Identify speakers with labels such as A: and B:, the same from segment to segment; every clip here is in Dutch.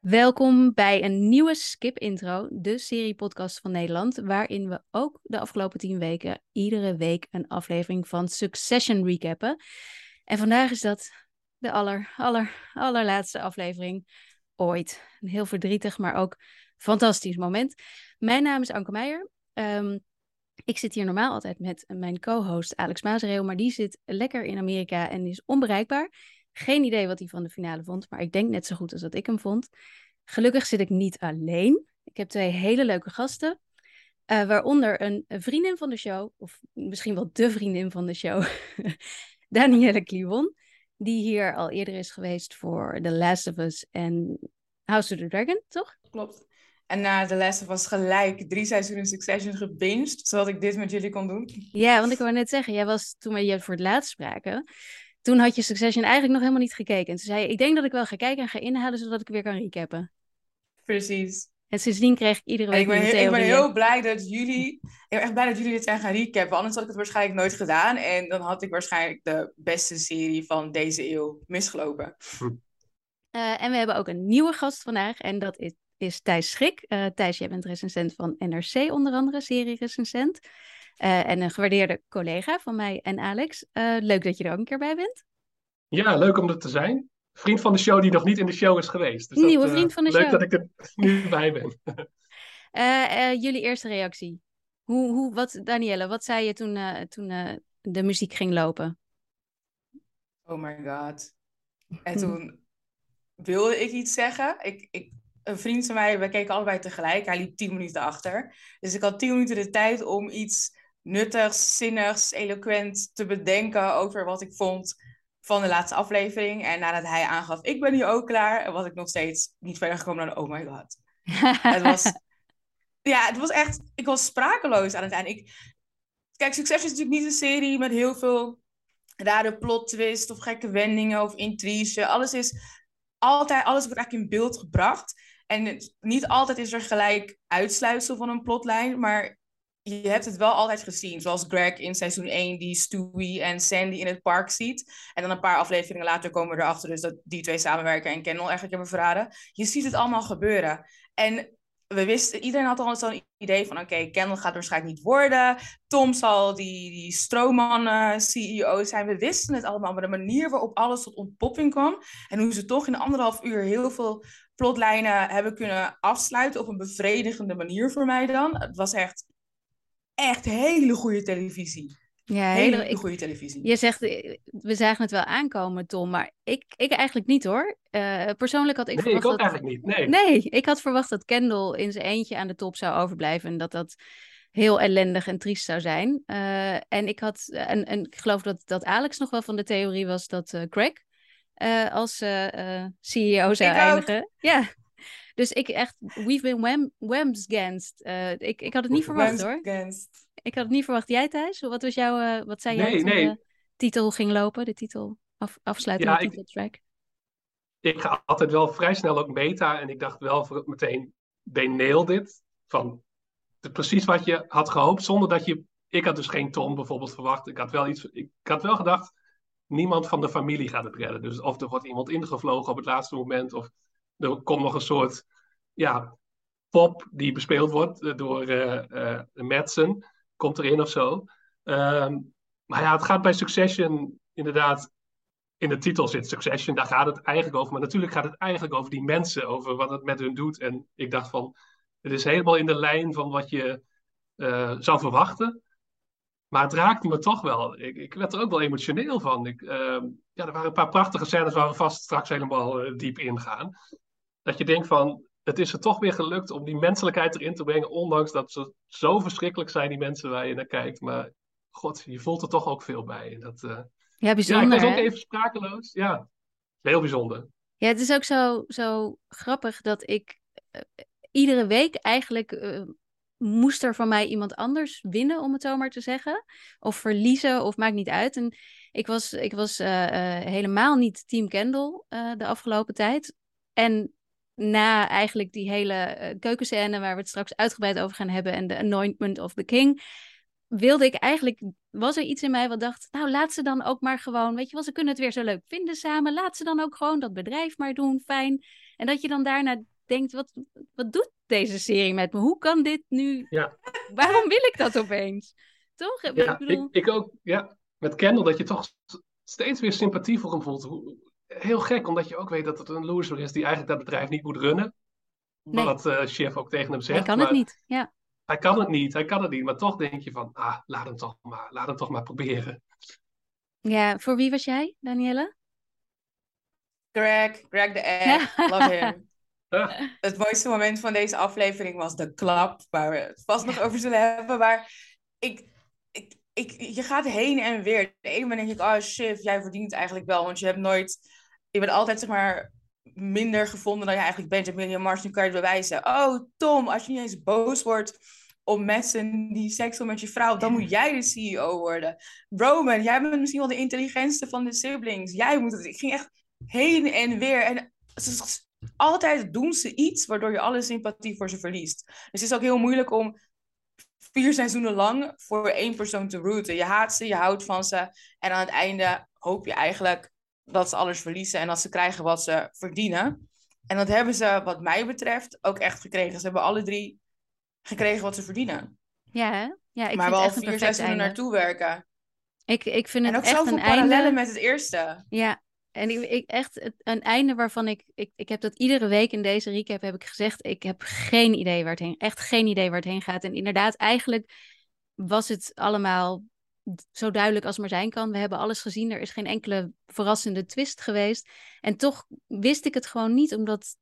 A: Welkom bij een nieuwe Skip Intro, de serie-podcast van Nederland, waarin we ook de afgelopen tien weken iedere week een aflevering van Succession recappen. En vandaag is dat de aller, aller, allerlaatste aflevering ooit. Een heel verdrietig, maar ook fantastisch moment. Mijn naam is Anke Meijer. Ehm, ik zit hier normaal altijd met mijn co-host Alex Maasreel, maar die zit lekker in Amerika en is onbereikbaar. Geen idee wat hij van de finale vond, maar ik denk net zo goed als dat ik hem vond. Gelukkig zit ik niet alleen. Ik heb twee hele leuke gasten, uh, waaronder een vriendin van de show, of misschien wel de vriendin van de show, Danielle Kliwon, die hier al eerder is geweest voor The Last of Us en House of the Dragon, toch?
B: Klopt. En na The Last of Us gelijk drie seizoenen Succession gebinged, zodat ik dit met jullie kon doen.
A: Ja, want ik wou net zeggen, jij was toen we je voor het laatst spraken, toen had je Succession eigenlijk nog helemaal niet gekeken. En toen zei je, ik denk dat ik wel ga kijken en ga inhalen, zodat ik weer kan recappen.
B: Precies.
A: En sindsdien kreeg ik iedere week
B: ik ben, heel, ik ben heel blij dat jullie, ik ben echt blij dat jullie dit zijn gaan recappen. Anders had ik het waarschijnlijk nooit gedaan. En dan had ik waarschijnlijk de beste serie van deze eeuw misgelopen.
A: Uh, en we hebben ook een nieuwe gast vandaag. En dat is, is Thijs Schrik. Uh, Thijs, jij bent recensent van NRC onder andere, serie-recensent. Uh, en een gewaardeerde collega van mij en Alex. leuk dat je er ook een keer bij bent.
C: Ja, leuk om er te zijn vriend van de show die nog niet in de show is geweest.
A: Dus Nieuwe dat, vriend van de
C: leuk
A: show.
C: Leuk dat ik er nu bij ben.
A: uh, uh, jullie eerste reactie. Hoe, hoe, wat, Danielle, wat zei je toen, uh, toen de muziek ging lopen?
B: Oh my god. En toen wilde ik iets zeggen. Ik, ik, een vriend van mij, we keken allebei tegelijk. Hij liep tien minuten achter. Dus ik had tien minuten de tijd om iets nuttigs, zinnigs, eloquent te bedenken over wat ik vond van de laatste aflevering. En nadat hij aangaf, ik ben hier ook klaar, was ik nog steeds niet verder gekomen dan, oh my god. het was, ja, het was echt, ik was sprakeloos aan het eind. Ik, kijk, Succes is natuurlijk niet een serie met heel veel rare plot twist of gekke wendingen of intrige. Alles is altijd, alles wordt eigenlijk in beeld gebracht. En niet altijd is er gelijk uitsluitsel van een plotlijn, maar je hebt het wel altijd gezien. Zoals Greg in seizoen 1 die Stewie en Sandy in het park ziet. En dan een paar afleveringen later komen we erachter dus dat die twee samenwerken en Kendall eigenlijk hebben verraden. Je ziet het allemaal gebeuren. En we wisten, iedereen had al zo'n idee van oké, Kendall gaat waarschijnlijk niet worden. Tom zal die, die stroomman CEO zijn. We wisten het allemaal, maar de manier waarop alles tot ontpopping kwam. En hoe ze toch in anderhalf uur heel veel plotlijnen hebben kunnen afsluiten op een bevredigende manier voor mij dan. Het was echt echt hele goede televisie. Ja, hele, hele goede televisie.
A: Je zegt, eh, we zagen het wel aankomen, Tom, maar ik, ik eigenlijk niet hoor. Uh, persoonlijk had ik
C: nee,
A: verwacht.
C: Ik ook
A: dat,
C: eigenlijk niet. Nee.
A: nee, ik had verwacht dat Kendall in zijn eentje aan de top zou overblijven en dat dat heel ellendig en triest zou zijn. Uh, en ik had, en, en ik geloof dat, dat Alex nog wel van de theorie was dat uh, Greg als CEO zou
B: ik
A: eindigen.
B: Ook.
A: Ja. Dus ik echt, we've been wham, whamsgansed. Uh, ik, ik had het niet verwacht hoor. Ik had het niet verwacht. Jij Thijs? Wat, was jouw, uh, wat zei
C: nee,
A: jij toen
C: nee.
A: de titel ging lopen? De titel af, afsluiten
C: ja,
A: de titeltrack?
C: Ik, ik ga altijd wel vrij snel ook meta. En ik dacht wel voor meteen, they nailed it. Van de, precies wat je had gehoopt. Zonder dat je... Ik had dus geen Tom bijvoorbeeld verwacht. Ik had wel iets... Ik, ik had wel gedacht, niemand van de familie gaat het redden. Dus of er wordt iemand ingevlogen op het laatste moment. Of er komt nog een soort ja, pop die bespeeld wordt door uh, Madsen. Komt erin of zo. Um, maar ja, het gaat bij Succession inderdaad. In de titel zit Succession, daar gaat het eigenlijk over. Maar natuurlijk gaat het eigenlijk over die mensen, over wat het met hun doet. En ik dacht van, het is helemaal in de lijn van wat je uh, zou verwachten. Maar het raakte me toch wel. Ik, ik werd er ook wel emotioneel van. Ik, uh, ja, er waren een paar prachtige scènes waar we vast straks helemaal diep ingaan. Dat je denkt van, het is er toch weer gelukt om die menselijkheid erin te brengen. Ondanks dat ze zo verschrikkelijk zijn, die mensen waar je naar kijkt. Maar god, je voelt er toch ook veel bij. Dat, uh...
A: ja, bijzonder.
C: Ja, ik was ook even sprakeloos. Ja, heel bijzonder.
A: Ja, het is ook zo, zo grappig dat ik uh, iedere week eigenlijk uh, moest er van mij iemand anders winnen, om het zo maar te zeggen. Of verliezen, of maakt niet uit. En ik was, ik was helemaal niet Team Kendall de afgelopen tijd. En na eigenlijk die hele keukenscène waar we het straks uitgebreid over gaan hebben en de anointment of the king, wilde ik eigenlijk, was er iets in mij wat dacht, nou laat ze dan ook maar gewoon, weet je wel, ze kunnen het weer zo leuk vinden samen, laat ze dan ook gewoon dat bedrijf maar doen, fijn. En dat je dan daarna denkt, wat, wat doet deze serie met me? Hoe kan dit nu,
C: Ja.
A: waarom wil ik dat opeens? Toch?
C: Ja,
A: ik bedoel,
C: ik, ik ook. Ja, met Kendall dat je toch steeds weer sympathie voor hem voelt. Heel gek, omdat je ook weet dat het een loser is die eigenlijk dat bedrijf niet moet runnen.
A: Nee.
C: Wat eh chef ook tegen hem zegt.
A: hij kan het niet. Ja.
C: Hij kan het niet, hij kan het niet. Maar toch denk je van, ah, laat hem toch maar, laat hem toch maar proberen.
A: ja, voor wie was jij, Danielle?
B: Greg, Greg de Egg, love him.
C: Ah,
B: Het mooiste moment van deze aflevering was de klap, waar we het vast nog over zullen hebben. Maar ik, ik, ik, je gaat heen en weer. De ene moment denk ik, oh shit, jij verdient eigenlijk wel. Want je hebt nooit, je bent altijd zeg maar minder gevonden dan je eigenlijk bent. Mars, nu kan je het bewijzen. Oh Tom, als je niet eens boos wordt op mensen die seks hebben met je vrouw, dan moet jij de CEO worden. Roman, jij bent misschien wel de intelligentste van de siblings. Jij moet het. Ik ging echt heen en weer. En altijd doen ze iets waardoor je alle sympathie voor ze verliest. Dus het is ook heel moeilijk om vier seizoenen lang voor één persoon te rooten. Je haat ze, je houdt van ze. En aan het einde hoop je eigenlijk dat ze alles verliezen en dat ze krijgen wat ze verdienen. En dat hebben ze, wat mij betreft, ook echt gekregen. Ze hebben alle drie gekregen wat ze verdienen.
A: Ja, hè? ja ik
B: maar
A: vind
B: wel
A: het echt
B: vier seizoenen
A: einde.
B: naartoe werken.
A: Ik, ik vind
B: En
A: het
B: ook
A: echt
B: zoveel
A: een
B: parallellen
A: einde.
B: met het eerste.
A: Ja, en ik, ik echt een einde waarvan ik, ik, ik heb dat iedere week in deze recap heb ik gezegd, ik heb geen idee waar het heen, echt geen idee waar het heen gaat. En inderdaad, eigenlijk was het allemaal zo duidelijk als maar zijn kan. We hebben alles gezien, er is geen enkele verrassende twist geweest. En toch wist ik het gewoon niet, omdat,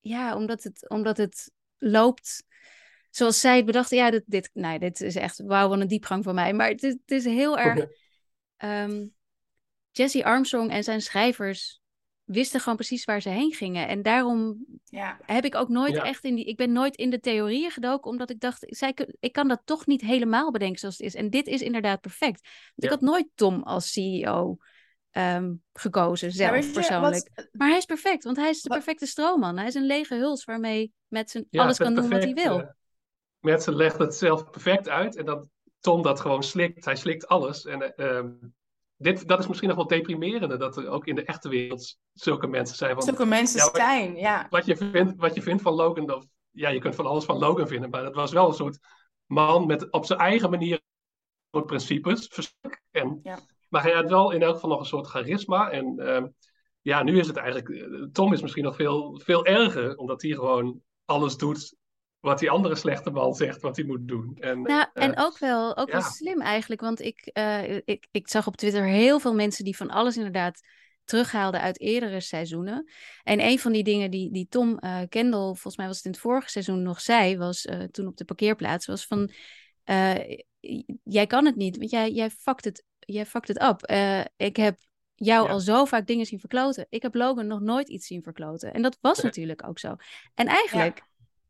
A: ja, omdat het, omdat het loopt zoals zij het bedacht. Ja, dit, dit, nee, dit is echt wauw, wat een diepgang van mij. Maar het is, het is heel erg... ehm, Jesse Armstrong en zijn schrijvers wisten gewoon precies waar ze heen gingen. En daarom
B: Ja.
A: heb ik ook nooit
C: Ja.
A: echt in die. Ik ben nooit in de theorieën gedoken, omdat ik dacht, zij, ik kan dat toch niet helemaal bedenken zoals het is. En dit is inderdaad perfect. Want
C: Ja.
A: Ik had nooit Tom als CEO ehm, gekozen, zelf persoonlijk.
B: wat-
A: Maar hij is perfect, want hij is de perfecte stroomman. Hij is een lege huls waarmee met zijn
C: Ja,
A: alles kan doen wat hij wil.
C: eh, Mensen legt het zelf perfect uit en dat Tom dat gewoon slikt. Hij slikt alles. En eh, ehm, dit, dat is misschien nog wel deprimerender, dat er ook in de echte wereld zulke mensen zijn.
B: Zulke mensen
C: Ja,
B: zijn, ja.
C: wat, je vindt, wat je vindt van Logan, of, ja, je kunt van alles van Logan vinden, maar het was wel een soort man met op zijn eigen manier soort principes. En,
B: Ja.
C: Maar hij had wel in elk geval nog een soort charisma. En ehm, ja, nu is het eigenlijk. eh, Tom is misschien nog veel, veel erger, omdat hij gewoon alles doet wat die andere slechte man zegt wat hij moet doen. En,
A: Nou,
C: eh,
A: en ook wel, ook wel slim eigenlijk, want ik, eh, ik, ik zag op Twitter heel veel mensen die van alles inderdaad terughaalden uit eerdere seizoenen. En een van die dingen die, die Tom eh Kendall, volgens mij was het in het vorige seizoen nog zei, was eh, toen op de parkeerplaats, was van, eh, jij kan het niet, want jij, jij fuckt het, jij fuckt het up. Eh, ik heb jou
C: Ja.
A: al zo vaak dingen zien verkloten. Ik heb Logan nog nooit iets zien verkloten. En dat was
C: Nee.
A: natuurlijk ook zo. En eigenlijk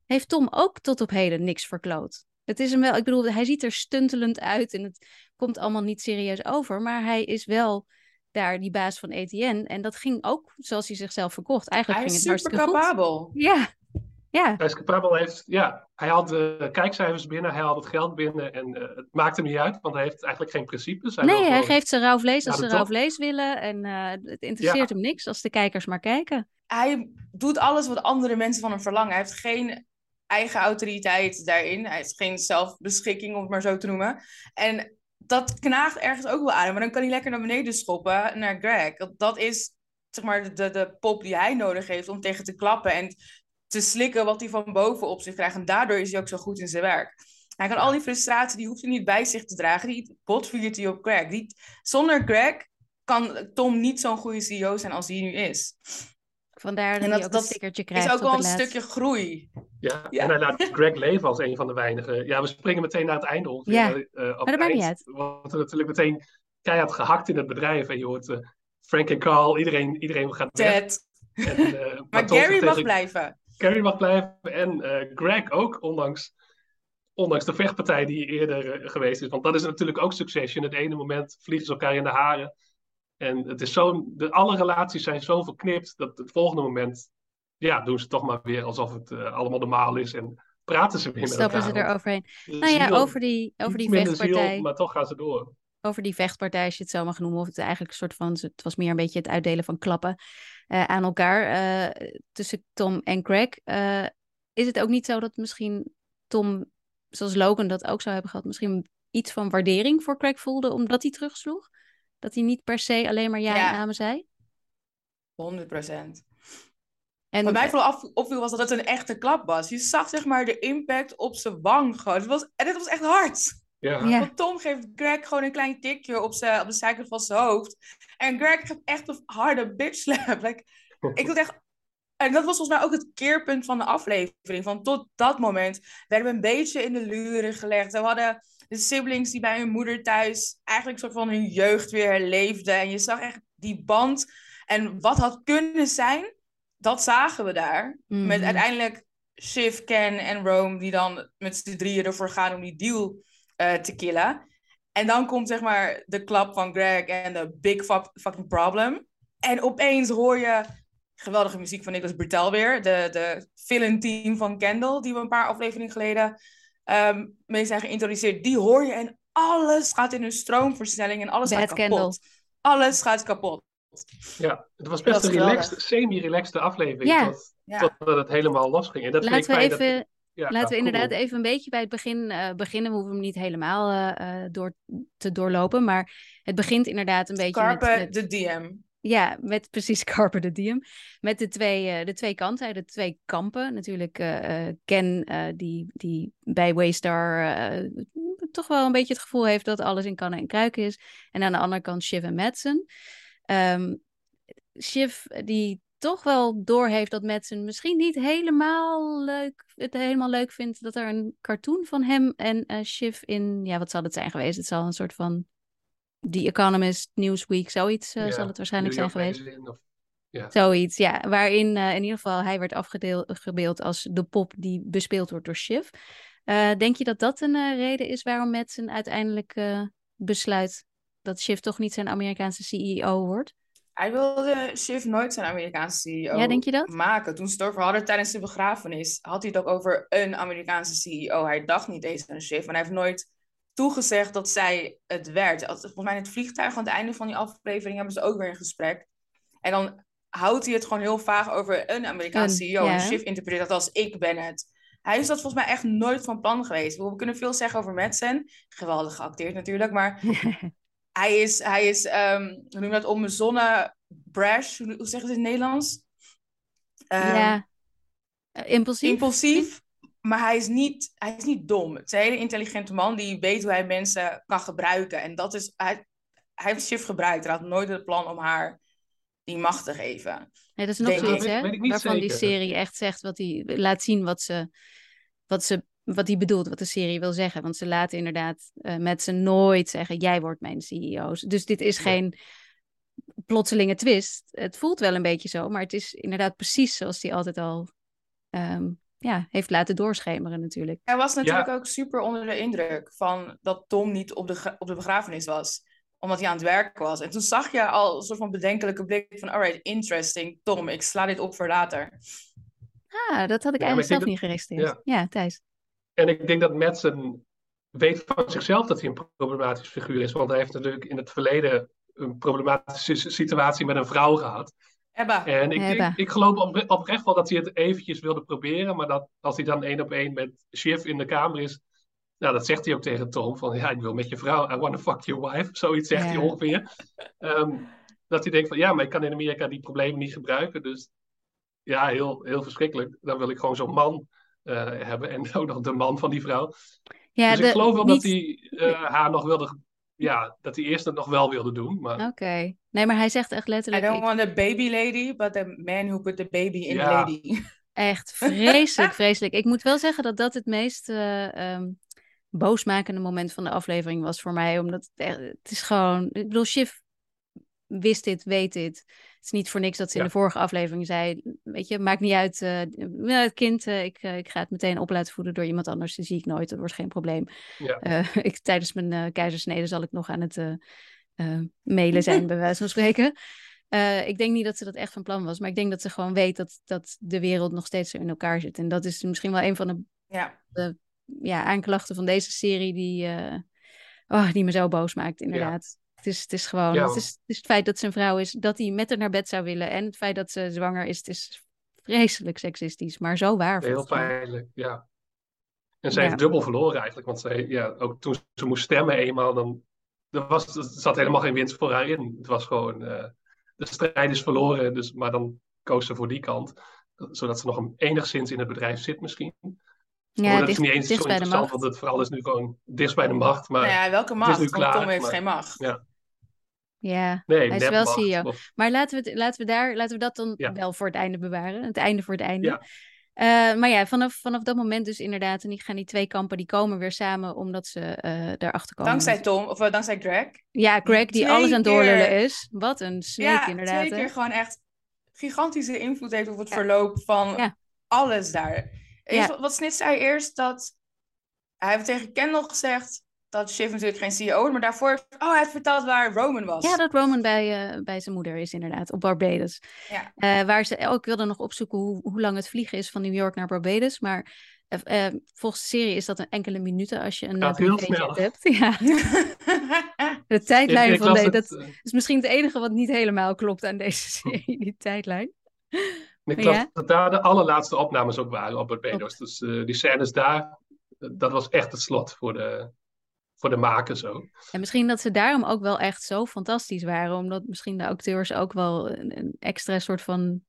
A: heeft Tom ook tot op heden niks verkloot. Het is hem wel, ik bedoel, hij ziet er stuntelend uit en het komt allemaal niet serieus over, maar hij is wel daar die baas van ETN en dat ging ook zoals hij zichzelf verkocht. Eigenlijk
B: Hij
A: ging
B: is
A: het
B: super
A: hartstikke goed.
B: capabel.
A: Ja, ja,
C: Hij is capabel, heeft, ja, hij had de kijkcijfers binnen, hij had het geld binnen en eh, het maakte hem niet uit, want hij heeft eigenlijk geen principes. Hij
A: nee, hij
C: gewoon-
A: geeft ze rauw vlees als
C: Ja,
A: ze rauw vlees willen en eh, het interesseert hem niks als de kijkers maar kijken.
B: Hij doet alles wat andere mensen van hem verlangen. Hij heeft geen eigen autoriteit daarin. Hij heeft geen zelfbeschikking, om het maar zo te noemen. En dat knaagt ergens ook wel aan. Maar dan kan hij lekker naar beneden schoppen naar Greg. Dat is zeg maar de, de pop die hij nodig heeft om tegen te klappen en te slikken wat hij van boven op zich krijgt. En daardoor is hij ook zo goed in zijn werk. Hij kan al die frustratie, die hoeft hij niet bij zich te dragen. Die botviert hij op Greg. Die, zonder Greg kan Tom niet zo'n goede CEO zijn als hij nu is.
A: Vandaar dat,
B: dat-
A: ook
B: dat
A: een stickertje krijgt
B: is ook wel
A: het
B: een
A: laatst.
B: stukje groei.
C: Ja,
B: Ja.
C: en hij laat Greg leven als een van de weinigen. Ja, we springen meteen naar het einde ongeveer.
A: Ja,
C: eh, op
A: maar dat
C: het
A: maakt niet uit.
C: wordt er natuurlijk meteen keihard gehakt in het bedrijf. En je hoort eh, Frank en Carl, iedereen, iedereen gaat weg.
B: Ted.
C: En, eh,
B: Maar Gary mag blijven.
C: Gary mag blijven en eh, Greg ook, ondanks, ondanks de vechtpartij die eerder geweest is. Want dat is natuurlijk ook Succession. Het ene moment vliegen ze elkaar in de haren. En het is zo, de, alle relaties zijn zo verknipt dat het volgende moment ja, doen ze toch maar weer alsof het eh, allemaal normaal is. En praten ze weer met
A: Stappen
C: elkaar.
A: ze er
C: want
A: overheen.
C: de
A: Nou ja, over die, over die vechtpartij.
C: ziel, maar toch gaan ze door.
A: over die vechtpartij, als je het zo mag noemen, of het eigenlijk een soort van, het was meer een beetje het uitdelen van klappen eh, aan elkaar eh, tussen Tom en Greg. Eh, is het ook niet zo dat misschien Tom, zoals Logan dat ook zou hebben gehad, misschien iets van waardering voor Greg voelde omdat hij terugsloeg? Dat hij niet per se alleen maar ja,
B: Ja.
A: en amen zei?
B: 100 procent.
A: En
B: Wat mij vooral af- opviel was dat het een echte klap was. Je zag zeg maar de impact op zijn wang gewoon. Het was, en het was echt hard.
C: Ja,
A: Ja.
B: Want Tom geeft Greg gewoon een klein tikje op, zijn, op de zijkant van zijn hoofd. En Greg geeft echt een harde bitch slap. Like, ik dacht echt... En dat was volgens mij ook het keerpunt van de aflevering. Van tot dat moment werden we een beetje in de luren gelegd. We hadden de siblings die bij hun moeder thuis eigenlijk soort van hun jeugd weer herleefden. En je zag echt die band. En wat had kunnen zijn, dat zagen we daar. Met
A: Mhm.
B: uiteindelijk Shiv, Ken en Rome die dan met z'n drieën ervoor gaan om die deal eh, te killen. En dan komt zeg maar de klap van Greg en de big fuck- fucking problem. En opeens hoor je geweldige muziek van Nicolas Bertel weer. De, de villain team van Kendall, die we een paar afleveringen geleden ehm, mee zijn geïntroduceerd. Die hoor je en alles gaat in een stroomversnelling en alles
A: Bad
B: gaat kapot.
A: Kendall.
B: Alles gaat kapot.
C: ja, het was best een relaxed, semi-relaxed aflevering.
A: Ja.
C: Tot,
B: Ja.
C: Totdat het helemaal losging. En dat
A: Laten we even,
C: dat, ja,
A: Laten we
C: cool.
A: inderdaad even een beetje bij het begin eh, beginnen. We hoeven hem niet helemaal eh, eh, door te doorlopen. Maar het begint inderdaad een beetje met-
B: de DM.
A: Ja, met precies Carpe Diem. Met de twee, eh, de twee kanten, de twee kampen. Natuurlijk eh, eh, Ken, die, die bij Waystar toch wel een beetje het gevoel heeft dat alles in kannen en kruiken is. En aan de andere kant Shiv en Madsen. Ehm Shiv, die toch wel doorheeft dat Madsen misschien niet helemaal leuk, het helemaal leuk vindt dat er een cartoon van hem en Shiv in, ja, wat zal het zijn geweest? Het zal een soort van The Economist, Newsweek, zoiets eh,
C: Ja,
A: zal het waarschijnlijk zijn geweest.
C: Of-
A: Zoiets, ja. Waarin eh, in ieder geval hij werd afgebeeld als de pop die bespeeld wordt door Shiv. Eh, denk je dat dat een reden is waarom Madsen uiteindelijk eh, besluit dat Shiv toch niet zijn Amerikaanse CEO wordt?
B: Hij wilde Shiv nooit zijn Amerikaanse CEO
A: Ja, denk je dat?
B: maken. Toen ze het over hadden tijdens de begrafenis, had hij het ook over een Amerikaanse CEO. Hij dacht niet eens aan Shiv. En hij heeft nooit toegezegd dat zij het werd. Volgens mij in het vliegtuig aan het einde van die aflevering hebben ze ook weer een gesprek. En dan houdt hij het gewoon heel vaag over een Amerikaanse CEO. En Shiv interpreteert dat als ik ben het. Hij is dat volgens mij echt nooit van plan geweest. We kunnen veel zeggen over Madsen. Geweldig geacteerd natuurlijk, maar hij is, hij is ehm, hoe noem je dat, onbezonnen, brash, hoe, zeggen ze het in het Nederlands? Ehm,
A: ja. Eh, impulsief?
B: Impulsief, maar hij is, niet, hij is niet dom. Het is een hele intelligente man die weet hoe hij mensen kan gebruiken. En dat is, hij, hij heeft Shiv gebruikt. Hij had nooit het plan om haar die macht te geven.
A: Nee, dat is nog zoiets, hè? Waarvan die serie echt zegt wat hij laat zien wat ze, wat ze, wat hij bedoelt, wat de serie wil zeggen. Want ze laten inderdaad eh, met ze nooit zeggen: jij wordt mijn CEO. Dus dit is
C: Ja.
A: geen plotselinge twist. Het voelt wel een beetje zo, maar het is inderdaad precies zoals hij altijd al ehm, ja, heeft laten doorschemeren, natuurlijk.
B: Hij was natuurlijk ook super onder de indruk van dat Tom niet op de, op de begrafenis was. Omdat hij aan het werken was. En toen zag je al een soort van bedenkelijke blik van... Alright, interesting. Tom, ik sla dit op voor later.
A: Ah, dat had ik
C: Ja,
A: eigenlijk
C: ik
A: zelf niet geregistreerd. Ja, Thijs.
C: En ik denk dat Madsen weet van zichzelf dat hij een problematisch figuur is. Want hij heeft natuurlijk in het verleden een problematische si- situatie met een vrouw gehad.
B: Ebba.
C: En ik,
A: Ebba.
C: ik, ik geloof op- oprecht wel dat hij het eventjes wilde proberen. Maar dat als hij dan één op één met Shiv in de kamer is. Nou, dat zegt hij ook tegen Tom. Van ja, ik wil met je vrouw. I wanna fuck your wife. Zoiets zegt
A: Ja.
C: hij ongeveer. Ehm, dat hij denkt van ja, maar ik kan in Amerika die problemen niet gebruiken. Dus ja, heel, heel verschrikkelijk. Dan wil ik gewoon zo'n man eh, hebben. En ook nog de man van die vrouw.
A: Ja,
C: dus
A: de-
C: ik geloof wel
A: niet-
C: dat hij eh, haar nog wilde. Ja, dat hij eerst het nog wel wilde doen. Maar
A: Oké. Nee, maar hij zegt echt
B: I
A: letterlijk...
B: don't
A: ik-
B: want a baby lady, but the man who put the baby in
C: Ja.
B: lady.
A: Echt vreselijk, vreselijk. Ik moet wel zeggen dat dat het meest eh, ehm, boosmakende moment van de aflevering was voor mij. Omdat het, echt- het is gewoon... Ik bedoel, Shiv wist dit, weet dit. Het is niet voor niks dat ze in de vorige aflevering zei... Weet je, maakt niet uit. eh, het kind, eh, ik, eh, ik ga het meteen op laten voeden door iemand anders. Dat zie ik nooit, dat wordt geen probleem.
C: Ja.
A: Ik, tijdens mijn keizersnede zal ik nog aan het mailen zijn, bij wijze van spreken. Ik denk niet dat ze dat echt van plan was, maar ik denk dat ze gewoon weet dat, dat de wereld nog steeds zo in elkaar zit. En dat is misschien wel een van de
B: Ja.
A: De ja, aanklachten van deze serie die, oh, die me zo boos maakt, inderdaad. Het, is, het is gewoon,
C: Ja.
A: het, is, het is het feit dat ze een vrouw is, dat hij met haar naar bed zou willen. En het feit dat ze zwanger is, het is vreselijk seksistisch, maar zo waar.
C: Heel pijnlijk, ja. En ze
A: Ja.
C: heeft dubbel verloren eigenlijk. Want ze, ja, ook toen ze moest stemmen eenmaal, dan er was, er zat helemaal geen winst voor haar in. Het was gewoon, eh, de strijd is verloren, dus, maar dan koos ze voor die kant. Zodat ze nog een, enigszins in het bedrijf zit misschien.
A: Ja,
C: oh, dat
A: dicht,
C: is niet eens
A: dicht
C: zo
A: bij de
C: interessant,
A: macht.
C: want het verhaal is nu gewoon dichtst bij de macht. Maar
B: Nou ja, welke
C: het is
B: macht? Want
C: klaar,
B: Tom heeft
C: maar-
B: geen macht.
C: Ja.
A: Ja,
C: nee,
A: hij is wel CEO.
C: of-
A: Maar laten we, het, laten we, daar, laten we dat dan
C: Ja.
A: wel voor het einde bewaren. Het einde voor het einde.
C: Ja.
A: Eh, maar ja, vanaf, vanaf dat moment dus inderdaad. En die gaan die twee kampen, die komen weer samen omdat ze eh daarachter komen.
B: Dankzij Tom, of eh, dankzij Greg.
A: Ja, Greg die
B: twee
A: alles aan het doorlullen is. Wat een sneak
B: Ja,
A: inderdaad.
B: twee
A: hè?
B: keer gewoon echt gigantische invloed heeft op het
A: Ja.
B: verloop van
A: Ja.
B: alles daar. Wat- wat Snit zei eerst? Dat hij heeft tegen Kendall gezegd dat Shiv natuurlijk geen CEO is, maar daarvoor heeft oh, hij heeft verteld waar Roman was.
A: Ja, dat Roman bij, eh, bij zijn moeder is inderdaad, op Barbados.
B: Ja.
A: Eh, waar ze ook wilden nog opzoeken hoe, hoe lang het vliegen is van New York naar Barbados. Maar eh, volgens de serie is dat een enkele minuten als je een uh,
C: heel snel.
A: hebt. Ja, de tijdlijn
C: Ik- ik
A: van deze, dat is misschien het enige wat niet helemaal klopt aan deze serie, die tijdlijn.
C: Ik
A: Ja.
C: las dat daar de allerlaatste opnames ook waren op Barbados. Dus eh, die scènes daar, dat was echt het slot voor de, voor de makers ook.
A: En misschien dat ze daarom ook wel echt zo fantastisch waren, omdat misschien de acteurs ook wel een, een extra soort van,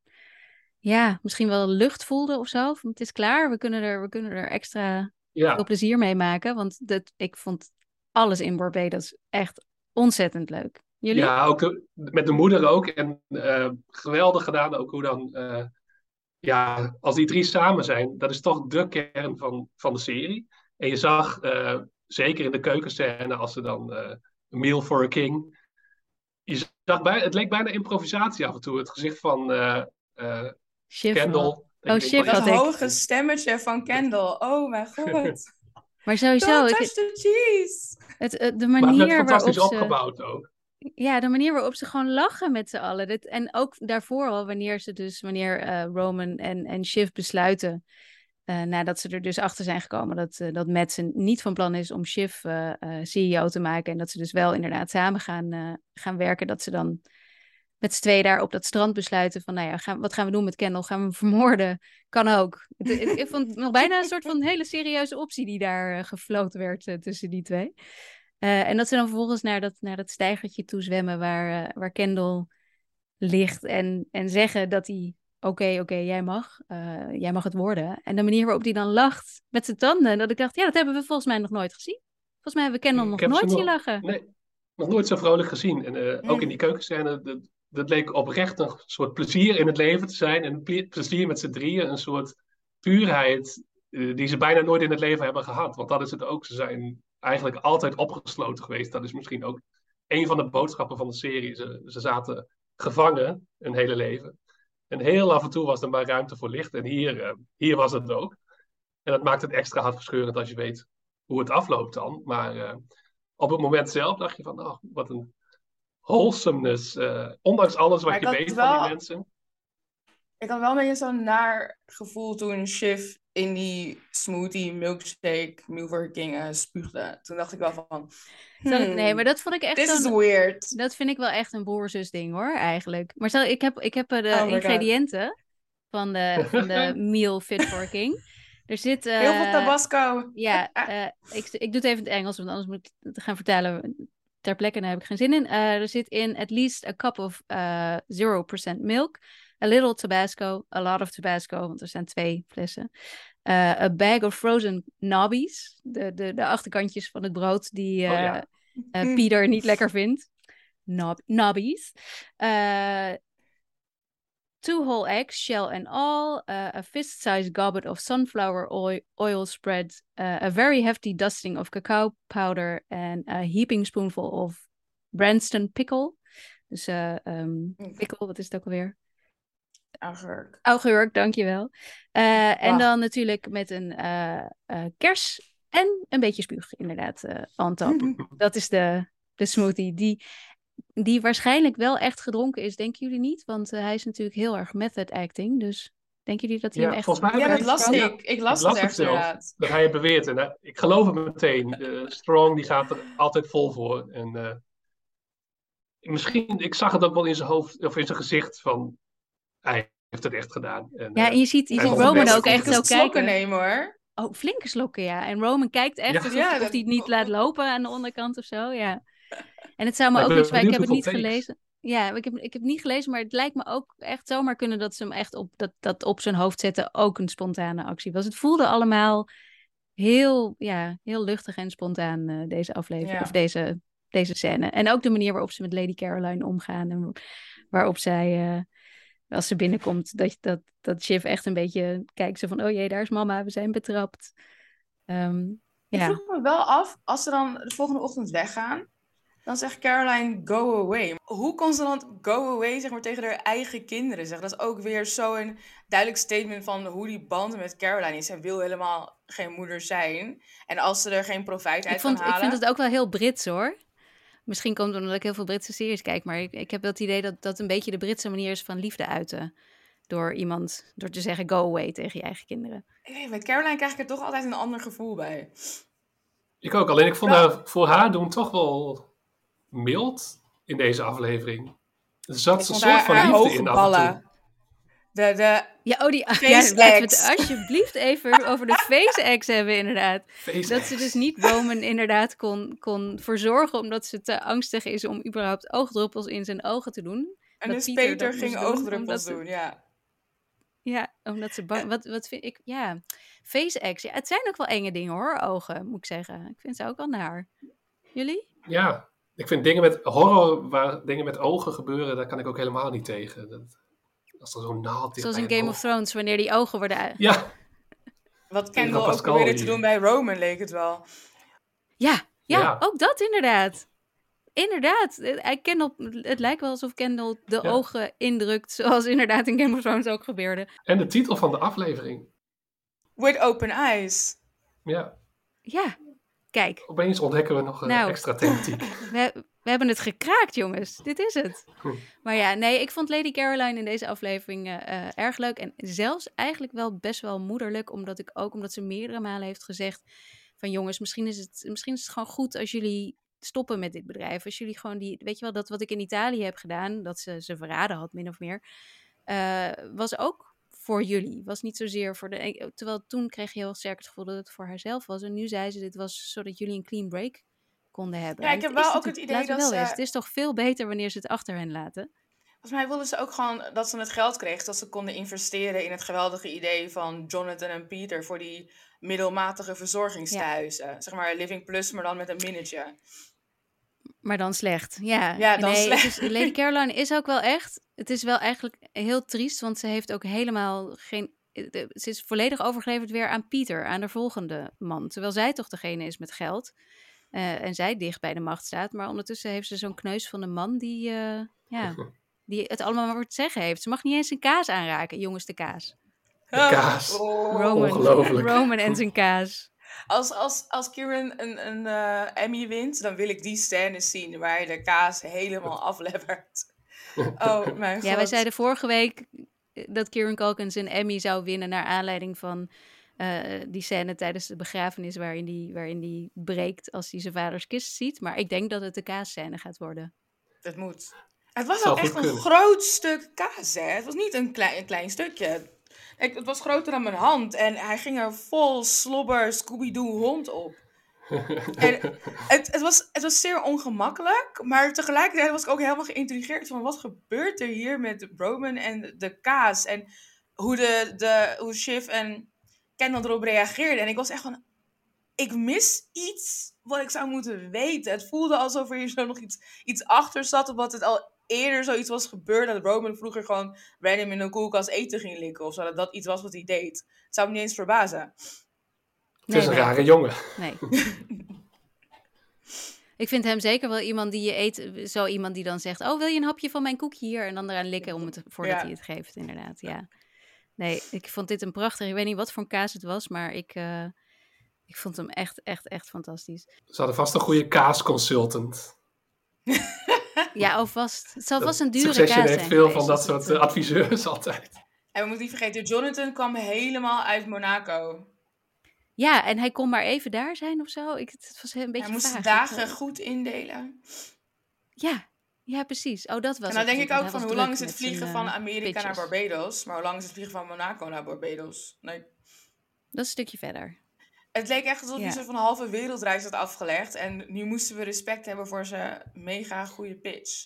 A: ja, misschien wel lucht voelden of zo. Van, het is klaar, we kunnen er, we kunnen er extra
C: Ja,
A: veel plezier mee maken. Want dat, ik vond alles in Barbados echt ontzettend leuk. Jullie?
C: ja ook de- met de moeder ook. En eh, geweldig gedaan ook hoe dan, eh, ja, als die drie samen zijn, dat is toch de kern van, van de serie. En je zag, eh, zeker in de keukenscène, als ze dan eh, A Meal for a King. Je zag bij, het leek bijna improvisatie af en toe. Het gezicht van eh eh
A: Shiv
C: Kendall.
A: Oh,
C: wat
B: dat hoge stemmetje van Kendall. Oh mijn god.
A: Maar sowieso, ik,
B: the cheese.
A: het, het- de
C: Maar het
A: manier
C: fantastisch
A: waarop ze...
C: opgebouwd ook.
A: Ja, de manier waarop ze gewoon lachen met z'n allen. Dit, en ook daarvoor al, wanneer ze dus, wanneer eh, Roman en, en Shiv besluiten, eh, nadat ze er dus achter zijn gekomen dat, eh dat Madsen niet van plan is om Shiv eh, CEO te maken. En dat ze dus wel inderdaad samen gaan, gaan werken. Dat ze dan met z'n tweeën daar op dat strand besluiten van, nou ja, gaan, wat gaan we doen met Kendall? Gaan we hem vermoorden? Kan ook. Het- ik vond nog bijna een soort van hele serieuze optie die daar gefloten werd tussen die twee. En dat ze dan vervolgens naar dat, naar dat stijgertje toe zwemmen waar, waar Kendall ligt en, en zeggen dat hij, oké, oké, jij mag, eh, jij mag het worden. En de manier waarop hij dan lacht met zijn tanden, dat ik dacht, ja, dat hebben we volgens mij nog nooit gezien. Volgens mij hebben we
C: Ik
A: nog nooit zien lachen.
C: Nee, nog nooit zo vrolijk gezien. En eh, ook in die keukenscène, dat, dat leek oprecht een soort plezier in het leven te zijn. En plezier met z'n drieën, een soort puurheid eh, die ze bijna nooit in het leven hebben gehad. Want dat is het ook. Ze zijn eigenlijk altijd opgesloten geweest. Dat is misschien ook een van de boodschappen van de serie. Ze, ze zaten gevangen hun hele leven. En heel af en toe was er maar ruimte voor licht. En hier, eh, hier was het ook. En dat maakt het extra hartverscheurend als je weet hoe het afloopt dan. Maar eh, op het moment zelf dacht je van, oh, wat een wholesomeness. eh, ondanks alles wat je weet van die mensen.
B: Ik had wel een beetje zo'n naar gevoel toen Shiv in die smoothie, milkshake, Milver King eh, spuugde. Toen dacht ik wel van...
A: Ik-
B: hmm,
A: nee, maar dat vond ik echt
B: This is weird.
A: Dat vind ik wel echt een broer-zus ding hoor, eigenlijk. Maar stel, ik heb, ik heb eh, de
B: Oh
A: ingrediënten van de, van de meal fit for king. Er zit...
B: Heel veel
A: eh,
B: tabasco.
A: Ja, ik, ik doe het even in het Engels, want anders moet ik het gaan vertalen ter plekke en daar heb ik geen zin in. Er zit in at least a cup of eh 0% milk, a little Tabasco, a lot of Tabasco, want er zijn twee flessen. Eh, a bag of frozen nobbies, de, de, de achterkantjes van het brood die
C: Oh ja.
A: eh, Pieter niet lekker vindt. Nob nobbies. Eh, two whole eggs, shell and all. uh, a fist-sized goblet of sunflower oil, oil spread. uh, a very hefty dusting of cacao powder. And a heaping spoonful of Branston pickle. Dus eh um, pickle, wat is het ook alweer?
B: Augurk.
A: Augurk, dankjewel. Uh, en dan natuurlijk met een uh, uh, kers en een beetje spuug, inderdaad, uh, on top. Dat is de, de smoothie die, die waarschijnlijk wel echt gedronken is, denken jullie niet? Want uh, hij is natuurlijk heel erg method acting, dus Denken jullie dat hij
C: Ja,
A: hem echt...
C: volgens mij
B: Ja, dat las ik. Ik las
C: ik las
B: het
C: het
B: echt inderdaad.
C: Dat hij het beweert. En eh, ik geloof het meteen. Eh, Strong die gaat er altijd vol voor. En eh, misschien, ik zag het ook wel in zijn hoofd of in zijn gezicht van hij heeft het echt gedaan. En,
A: Ja,
C: eh,
A: en je ziet, je
C: hij
A: ziet
C: het
A: Roman ook echt zo
B: slokken
A: kijken.
B: nemen hoor.
A: Oh, flinke slokken, ja. En Roman kijkt echt
C: Ja.
A: alsof,
B: Ja,
A: alsof
B: dat-
A: hij het niet laat lopen aan de onderkant of zo, ja. En het zou me ook
C: ik
A: niet...
C: ben
A: Ik heb het niet
C: takes.
A: gelezen. Ja, ik heb, ik heb het niet gelezen, maar het lijkt me ook echt zomaar kunnen dat ze hem echt op, dat, dat op zijn hoofd zetten ook een spontane actie was. Het voelde allemaal heel, ja, heel luchtig en spontaan, eh, deze aflevering,
B: Ja.
A: of deze, deze scène. En ook de manier waarop ze met Lady Caroline omgaan en waarop zij, eh, als ze binnenkomt, dat, dat, dat Shiv echt een beetje kijkt zo van, oh jee, daar is mama, we zijn betrapt. Ehm,
B: Ik
A: ja.
B: vroeg me wel af, als ze dan de volgende ochtend weggaan, dan zegt Caroline go away. Hoe kon ze dan go away zeg maar, tegen haar eigen kinderen zeggen? Dat is ook weer zo'n duidelijk statement van hoe die band met Caroline is. Zij wil helemaal geen moeder zijn. En als ze er geen profijt uit
A: Ik, vond,
B: kan
A: ik
B: halen...
A: vind het ook wel heel Brits hoor. Misschien komt het omdat ik heel veel Britse series kijk, maar ik, ik heb wel het idee dat dat een beetje de Britse manier is van liefde uiten. Door iemand, door te zeggen go away tegen je eigen kinderen.
B: Ik weet niet, Met Caroline krijg ik er toch altijd een ander gevoel bij.
C: Ik ook. Alleen ik vond
B: Ja.
C: haar voor haar doen toch wel mild in deze aflevering. Er zat een soort
B: haar,
C: van
B: haar
C: liefde in af en toe.
B: Ballen. De, de,
A: Ja, oh die, ja,
B: Face
A: laten we het alsjeblieft even over de face X hebben inderdaad.
C: Face
A: Dat ze dus niet Roman inderdaad kon, kon verzorgen omdat ze te angstig is om überhaupt oogdruppels in zijn ogen te doen.
B: en
A: Dat
B: dus Peter
A: dat
B: ging
A: doen,
B: oogdruppels
A: ze-
B: doen, ja.
A: Ja, omdat ze bang... Wat, wat vind ik... Ja, face X. Ja, het zijn ook wel enge dingen hoor, ogen, moet ik zeggen. Ik vind ze ook wel naar. Jullie?
C: Ja, ik vind dingen met horror, waar dingen met ogen gebeuren, daar kan ik ook helemaal niet tegen. Dat, als er zo'n naald dicht
A: Zoals in Game
C: oog-
A: of Thrones, wanneer die ogen worden... uit-
C: Ja,
B: Wat Kendall ook probeerde te doen bij Roman, leek het wel.
A: Ja, ja,
C: Ja.
A: ook dat inderdaad. Inderdaad. Hij Kendall, het lijkt wel alsof Kendall de
C: Ja.
A: ogen indrukt, zoals inderdaad in Game of Thrones ook gebeurde.
C: en de titel van de aflevering.
B: With open eyes.
C: Ja,
A: Ja, kijk,
C: opeens ontdekken we nog een
A: Nou.
C: extra thematiek.
A: we, we hebben het gekraakt, jongens. Dit is het.
C: Hm.
A: Maar ja, nee, ik vond Lady Caroline in deze aflevering eh, eh, erg leuk. En zelfs eigenlijk wel best wel moederlijk, omdat ik ook, omdat ze meerdere malen heeft gezegd van jongens, misschien is het, misschien is het gewoon goed als jullie stoppen met dit bedrijf. Als jullie gewoon die, weet je wel, dat wat ik in Italië heb gedaan, dat ze ze verraden had, min of meer, eh, was ook voor jullie. Was niet zozeer voor de. Terwijl toen kreeg je heel sterk het gevoel dat het voor haarzelf was. En nu zei ze: dit was zodat jullie een clean break konden hebben.
B: Ja, ik heb wel ook het idee dat
A: wel
B: ze-
A: Het is toch veel beter wanneer ze het achter hen laten.
B: Volgens mij wilden ze ook gewoon dat ze het geld kreeg, dat ze konden investeren in het geweldige idee van Jonathan en Peter voor die middelmatige verzorgingstehuizen. Zeg maar Living Plus, maar dan met een minnetje.
A: Maar dan slecht. Ja,
B: Ja, dan
A: nee,
B: slecht.
A: is- Lady Caroline is ook wel echt. Het is wel eigenlijk heel triest, want ze heeft ook helemaal geen. Ze is volledig overgeleverd weer aan Pieter, aan de volgende man. Terwijl zij toch degene is met geld. eh, en zij dicht bij de macht staat. Maar ondertussen heeft ze zo'n kneus van een man die, eh, ja, die het allemaal maar voor te zeggen heeft. Ze mag niet eens een kaas aanraken, jongens, de kaas.
C: De kaas.
B: Oh.
A: Roman,
C: ongelooflijk.
A: Roman en zijn kaas.
B: Als, als, als Kieran een, een eh, Emmy wint, dan wil ik die scène zien waar de kaas helemaal aflebbert. Oh mijn god.
A: Ja, wij zeiden vorige week eh, dat Kieran Culkin zijn Emmy zou winnen naar aanleiding van eh, die scène tijdens de begrafenis waarin die, waarin die breekt als hij zijn vaders kist ziet. Maar ik denk dat het de kaasscène gaat worden.
B: Het moet. Het was ook echt een
C: kunnen.
B: groot stuk kaas, hè? Het was niet een klein, een klein stukje. Ik, het was groter dan mijn hand en hij ging er vol slobber Scooby-Doo hond op. En het, het, was, het was zeer ongemakkelijk, maar tegelijkertijd was ik ook helemaal geïntrigeerd van wat gebeurt er hier met Roman en de kaas en hoe, de, de, hoe Shiv en Kendall erop reageerden. En ik was echt van, ik mis iets wat ik zou moeten weten. Het voelde alsof er hier zo nog iets, iets achter zat, omdat het al eerder zoiets was gebeurd dat Roman vroeger gewoon random in een koelkast eten ging likken of zo. Dat dat iets was wat hij deed. Het zou me niet eens verbazen.
C: Het is een
A: nee.
C: rare jongen.
A: Nee. ik vind hem zeker wel iemand die je eet. Zo iemand die dan zegt: Oh, wil je een hapje van mijn koekje hier? En dan eraan likken om het, voordat
B: Ja.
A: hij het geeft, inderdaad. Ja. Nee, ik vond dit een prachtig. Ik weet niet wat voor een kaas het was, maar ik, eh, ik vond hem echt, echt, echt fantastisch.
C: Ze hadden vast een goede kaasconsultant.
A: Ja, alvast. Het zal vast een dure kaas
C: heeft
A: zijn.
C: veel
A: geweest,
C: van dat soort eh, adviseurs altijd.
B: En we moeten niet vergeten, Jonathan kwam helemaal uit Monaco.
A: Ja, en hij kon maar even daar zijn of zo. Ik, het was een beetje
B: Hij moest
A: vaag.
B: de dagen
A: Ik-
B: goed indelen.
A: Ja, ja, precies. Oh, dat was
B: En dan
A: het
B: denk ik ook van, hoe lang is het vliegen van
A: eh,
B: Amerika naar. Barbados? Maar hoe lang is het vliegen van Monaco naar Barbados? Nee.
A: Dat is een stukje verder.
B: Het leek echt alsof
A: Ja.
B: een soort van halve wereldreis had afgelegd. En nu moesten we respect hebben voor zijn mega goede pitch.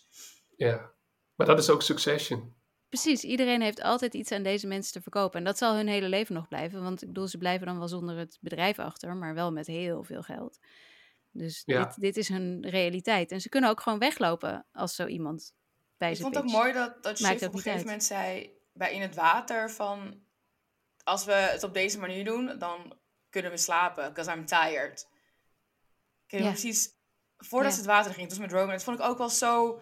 C: Ja. Maar dat is ook Succession.
A: Precies, iedereen heeft altijd iets aan deze mensen te verkopen. En dat zal hun hele leven nog blijven. Want ik bedoel, ze blijven dan wel zonder het bedrijf achter, maar wel met heel veel geld. Dus
C: Ja.
A: dit, dit is hun realiteit. En ze kunnen ook gewoon weglopen als zo iemand bij
B: Ik
A: ze
B: vond het ook mooi dat, dat
A: Maakt ook
B: op een gegeven
A: uit.
B: moment zei bij In het Water van... Als we het op deze manier doen, dan kunnen we slapen. Because I'm tired. Ik weet precies... Voordat ze het water ging, toen met Roman. Dat vond ik ook wel zo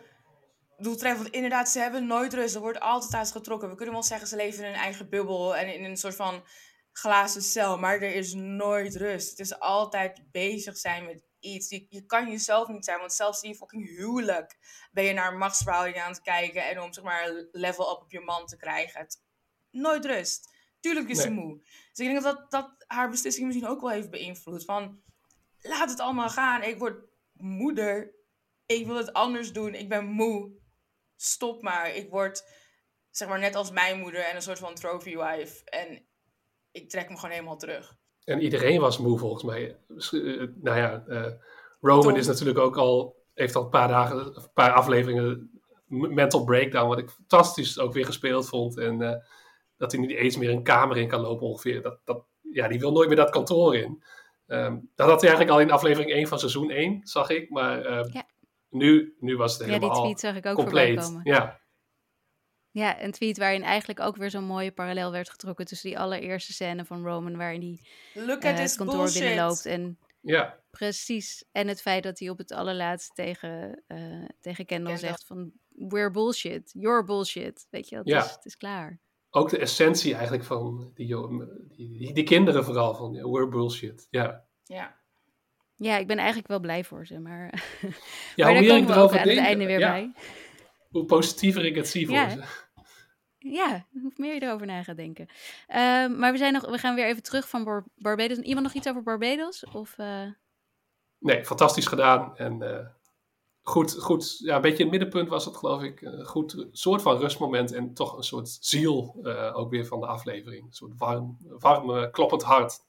B: doeltreffend. Want inderdaad, ze hebben nooit rust. Er wordt altijd uitgetrokken. We kunnen wel zeggen, ze leven in een eigen bubbel. En in een soort van glazen cel. Maar er is nooit rust. Het is altijd bezig zijn met iets. Je, je kan jezelf niet zijn. Want zelfs in je fucking huwelijk ben je naar machtsverhoudingen aan het kijken. En om zeg maar level up op je man te krijgen. Het, nooit rust. Tuurlijk is ze moe. Dus ik denk dat, dat haar beslissing misschien ook wel heeft beïnvloed. Van, laat het allemaal gaan. Ik word moeder. Ik wil het anders doen. Ik ben moe. Stop maar. Ik word, zeg maar, net als mijn moeder en een soort van trophy wife. En ik trek me gewoon helemaal terug.
C: En iedereen was moe volgens mij. Eh, nou ja, eh, Roman
B: Tom.
C: is natuurlijk ook al, heeft al een paar dagen, een paar afleveringen mental breakdown, wat ik fantastisch ook weer gespeeld vond. En eh, dat hij niet eens meer een kamer in kan lopen ongeveer. Dat, dat, ja, die wil nooit meer dat kantoor in. Ehm, dat had hij eigenlijk al in aflevering 1 van seizoen 1, zag ik. Maar ehm,
A: Ja.
C: nu, nu was het
A: Ja, die
C: helemaal
A: tweet zag ik ook voorbij
C: compleet.
A: komen.
C: Ja,
A: Ja, een tweet waarin eigenlijk ook weer zo'n mooie parallel werd getrokken tussen die allereerste scène van Roman, waarin hij
B: Look
A: eh, het kantoor
B: bullshit.
A: binnenloopt. En
C: ja,
A: precies, en het feit dat hij op het allerlaatst tegen, eh, tegen Kendall
B: Kendall.
A: zegt van, we're bullshit, you're bullshit. Weet je, wel, het,
C: Ja.
A: is, het is klaar.
C: Ook de essentie eigenlijk van die, die, kinderen vooral, van ja, we're bullshit. Ja,
B: Ja.
A: Ja, ik ben eigenlijk wel blij voor ze, maar,
C: ja
A: maar
C: hoe meer ik erover
A: aan
C: denk,
A: het einde weer
C: ja,
A: bij.
C: hoe positiever ik het zie voor
A: Ja.
C: ze.
A: Ja, hoe meer je erover na gaat denken. Ehm, maar we, zijn nog, we gaan weer even terug van Bar- Barbados. Iemand nog iets over Barbados? Of, eh,
C: Nee, fantastisch gedaan. En eh, goed, goed, ja, een beetje het middenpunt was het, geloof ik. Een goed soort van rustmoment en toch een soort ziel eh, ook weer van de aflevering. Een soort warm, warm eh, kloppend hart.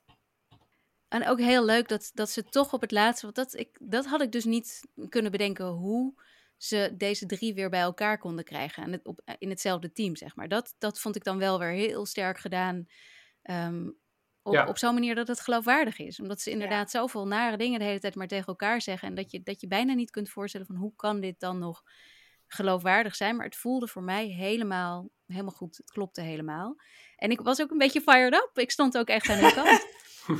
A: En ook heel leuk dat, dat ze toch op het laatste... Want dat, ik, dat had ik dus niet kunnen bedenken hoe ze deze drie weer bij elkaar konden krijgen. En op, in hetzelfde team, zeg maar. Dat, dat vond ik dan wel weer heel sterk gedaan. ehm, op,
C: Ja.
A: op zo'n manier dat het geloofwaardig is. Omdat ze inderdaad zoveel nare dingen de hele tijd maar tegen elkaar zeggen. En dat je, dat je bijna niet kunt voorstellen van hoe kan dit dan nog geloofwaardig zijn. Maar het voelde voor mij helemaal, helemaal goed. Het klopte helemaal. En ik was ook een beetje fired up. Ik stond ook echt aan de kant.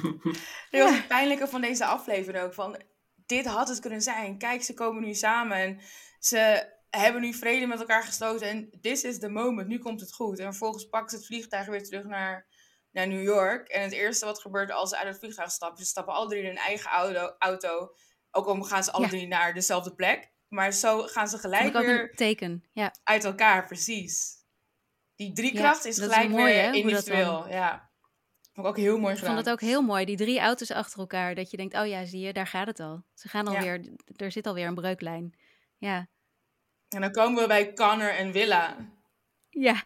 B: Dit was het pijnlijke van deze aflevering ook. Van, dit had het kunnen zijn. Kijk, ze komen nu samen en ze hebben nu vrede met elkaar gesloten. En this is the moment. Nu komt het goed. En vervolgens pakken ze het vliegtuig weer terug naar, naar New York. En het eerste wat gebeurt als ze uit het vliegtuig stappen. Ze stappen alle drie in hun eigen auto. auto. Ook al gaan ze alle
A: Ja.
B: drie naar dezelfde plek. Maar zo gaan ze gelijk weer
A: teken. Ja,
B: uit elkaar, precies. Die driekracht is
A: dat is
B: gelijk
A: mooi, hè,
B: weer
A: dan-
B: individueel. Ja. Vond ik ook heel mooi
A: ik vond het ook heel mooi. Die drie auto's achter elkaar. Dat je denkt, oh ja, zie je, daar gaat het al. Ze gaan
B: Ja.
A: alweer, er zit alweer een breuklijn. Ja,
B: En dan komen we bij Connor en Willa.
A: ja.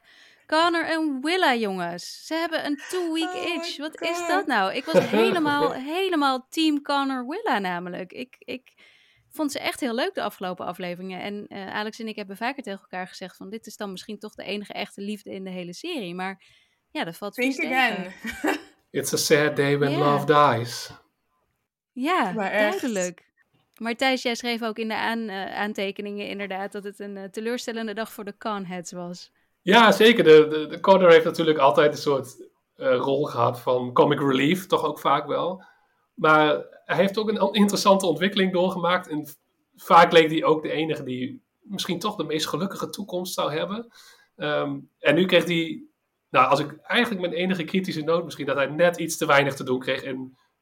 A: Connor en Willa, jongens. Ze hebben een two-week
B: Oh
A: itch. Wat is dat nou? Ik was helemaal, helemaal team Connor Willa namelijk. Ik, ik vond ze echt heel leuk de afgelopen afleveringen. En eh, Alex en ik hebben vaker tegen elkaar gezegd van... dit is dan misschien toch de enige echte liefde in de hele serie. Maar ja, dat valt
B: Think
A: tegen.
B: again.
C: It's a sad day when love dies.
A: Ja,
B: Maar echt.
A: duidelijk. Maar Thijs, jij schreef ook in de aan, eh, aantekeningen inderdaad... dat het een eh, teleurstellende dag voor de Conheads was.
C: Ja, zeker. De, de, de heeft natuurlijk altijd een soort eh, rol gehad van comic relief, toch ook vaak wel. Maar hij heeft ook een interessante ontwikkeling doorgemaakt. En vaak leek hij ook de enige die misschien toch de meest gelukkige toekomst zou hebben. Ehm, en nu kreeg hij, nou, als ik eigenlijk mijn enige kritische noot misschien, dat hij net iets te weinig te doen kreeg. En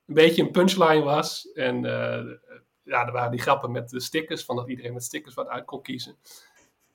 C: een beetje een punchline was. En eh, ja, er waren die grappen met de stickers, van dat iedereen met stickers wat uit kon kiezen.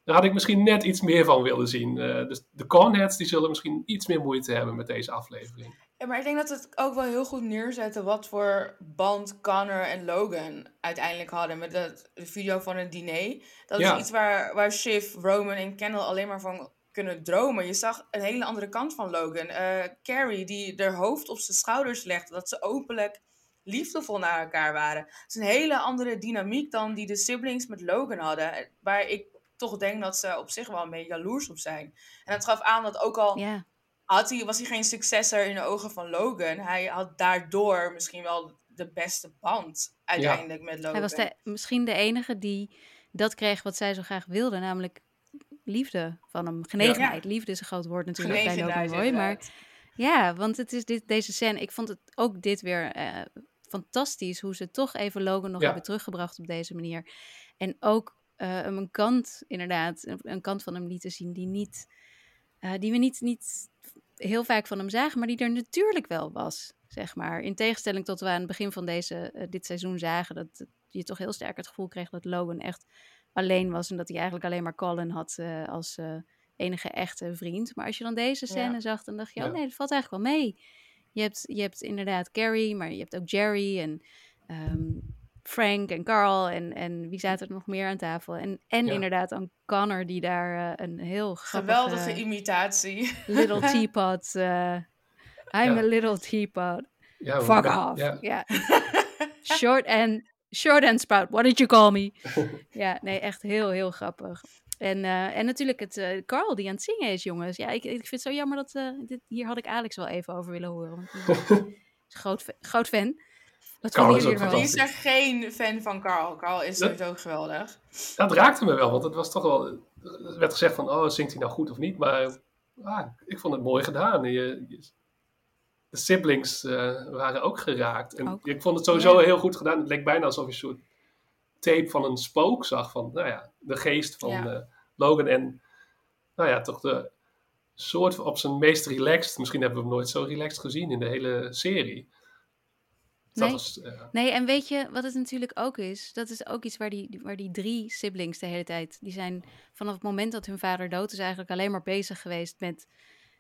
C: Daar had ik misschien net iets meer van willen zien. Uh, dus de Cornheads die zullen misschien iets meer moeite hebben met deze aflevering.
B: Ja, maar ik denk dat het ook wel heel goed neerzetten wat voor band Connor en Logan uiteindelijk hadden met de, de video van het diner. Dat is iets waar, waar Shiv, Roman en Kendall alleen maar van kunnen dromen. Je zag een hele andere kant van Logan. Uh, Carrie die haar hoofd op zijn schouders legde, dat ze openlijk liefdevol naar elkaar waren. Het is een hele andere dynamiek dan die de siblings met Logan hadden. Waar ik toch denk dat ze op zich wel een beetje jaloers op zijn. En het gaf aan dat ook al had hij, was hij geen successor in de ogen van Logan. Hij had daardoor misschien wel de beste band uiteindelijk met Logan.
A: Hij was de, misschien de enige die dat kreeg wat zij zo graag wilde, namelijk liefde van hem. Genegenheid. Liefde is een groot woord natuurlijk bij Logan Roy. Maar ja, want het is dit, deze scène. Ik vond het ook dit weer uh, fantastisch hoe ze toch even Logan nog hebben teruggebracht op deze manier. En ook uh, een kant, inderdaad, een kant van hem lieten zien die niet, uh, die we niet, niet heel vaak van hem zagen, maar die er natuurlijk wel was, zeg maar. In tegenstelling tot we aan het begin van deze, uh, dit seizoen zagen, dat je toch heel sterk het gevoel kreeg dat Logan echt alleen was en dat hij eigenlijk alleen maar Colin had als enige echte vriend. Maar als je dan deze scène zag, dan dacht je, oh nee, dat valt eigenlijk wel mee. Je hebt, je hebt inderdaad Carrie, maar je hebt ook Jerry en um, Frank en Carl en, en wie zaten er nog meer aan tafel? En, en inderdaad een Connor die daar uh, een heel
B: grappige... Geweldige imitatie.
A: Little teapot. Uh, I'm a little teapot. Fuck off. Ja. short and short and spout. What did you call me? ja, nee, echt heel, heel grappig. En, uh, en natuurlijk het uh, Carl die aan het zingen is, jongens. Ja, ik, ik vind het zo jammer dat... Uh, dit, hier had ik Alex wel even over willen horen. Want is groot, groot fan.
B: Wat Carl is ook Wie is er geen fan van Carl? Carl is dat, sowieso geweldig.
C: Dat raakte me wel, want het was toch wel... Er werd gezegd van, oh, zingt hij nou goed of niet? Maar ah, ik vond het mooi gedaan. Je, de siblings waren ook geraakt. En ik vond het sowieso heel goed gedaan. Het leek bijna alsof je een soort tape van een spook zag. Van, nou ja, de geest van ja. Eh, Logan. En nou ja, toch de soort op zijn meest relaxed. Misschien hebben we hem nooit zo relaxed gezien in de hele serie.
A: Nee. Was, uh... nee, en weet je wat het natuurlijk ook is? Dat is ook iets waar die, waar die drie siblings de hele tijd... die zijn vanaf het moment dat hun vader dood is... eigenlijk alleen maar bezig geweest met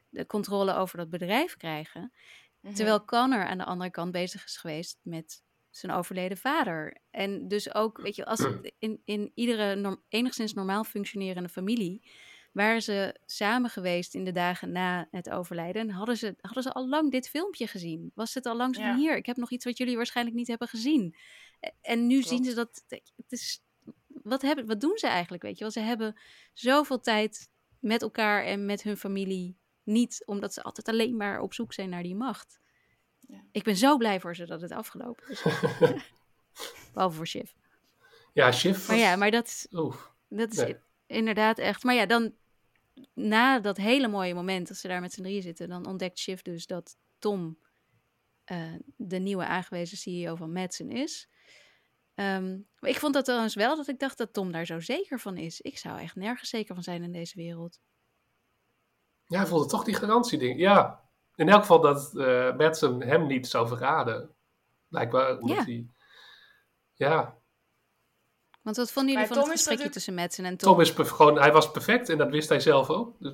A: de controle over dat bedrijf krijgen. Mhm. Terwijl Connor aan de andere kant bezig is geweest met zijn overleden vader. En dus ook, weet je, als in, in iedere norm, enigszins normaal functionerende familie waren ze samen geweest in de dagen na het overlijden. En hadden ze, hadden ze al lang dit filmpje gezien? Was het al lang zo hier? Ik heb nog iets wat jullie waarschijnlijk niet hebben gezien. En nu zien ze dat. Het is, wat, hebben, wat doen ze eigenlijk? Weet je wel, ze hebben zoveel tijd met elkaar en met hun familie niet, omdat ze altijd alleen maar op zoek zijn naar die macht. Ja. Ik ben zo blij voor ze dat het afgelopen is. Behalve voor Shiv.
C: Ja, Shiv.
A: Maar ja, maar dat dat is inderdaad echt. Maar ja, dan na dat hele mooie moment, als ze daar met z'n drieën zitten, dan ontdekt Shiv dus dat Tom uh, de nieuwe aangewezen CEO van Madsen is. Um, maar ik vond dat trouwens wel dat ik dacht dat Tom daar zo zeker van is. Ik zou echt nergens zeker van zijn in deze wereld.
C: Ja, hij voelde toch die garantieding. Ja, in elk geval dat uh, Madsen hem niet zou verraden. Blijkbaar omdat ja. hij... Ja.
A: Want wat vonden jullie van het gesprekje tussen Madsen en
C: Tom? Tom is gewoon... Hij was perfect en dat wist hij zelf ook. Dus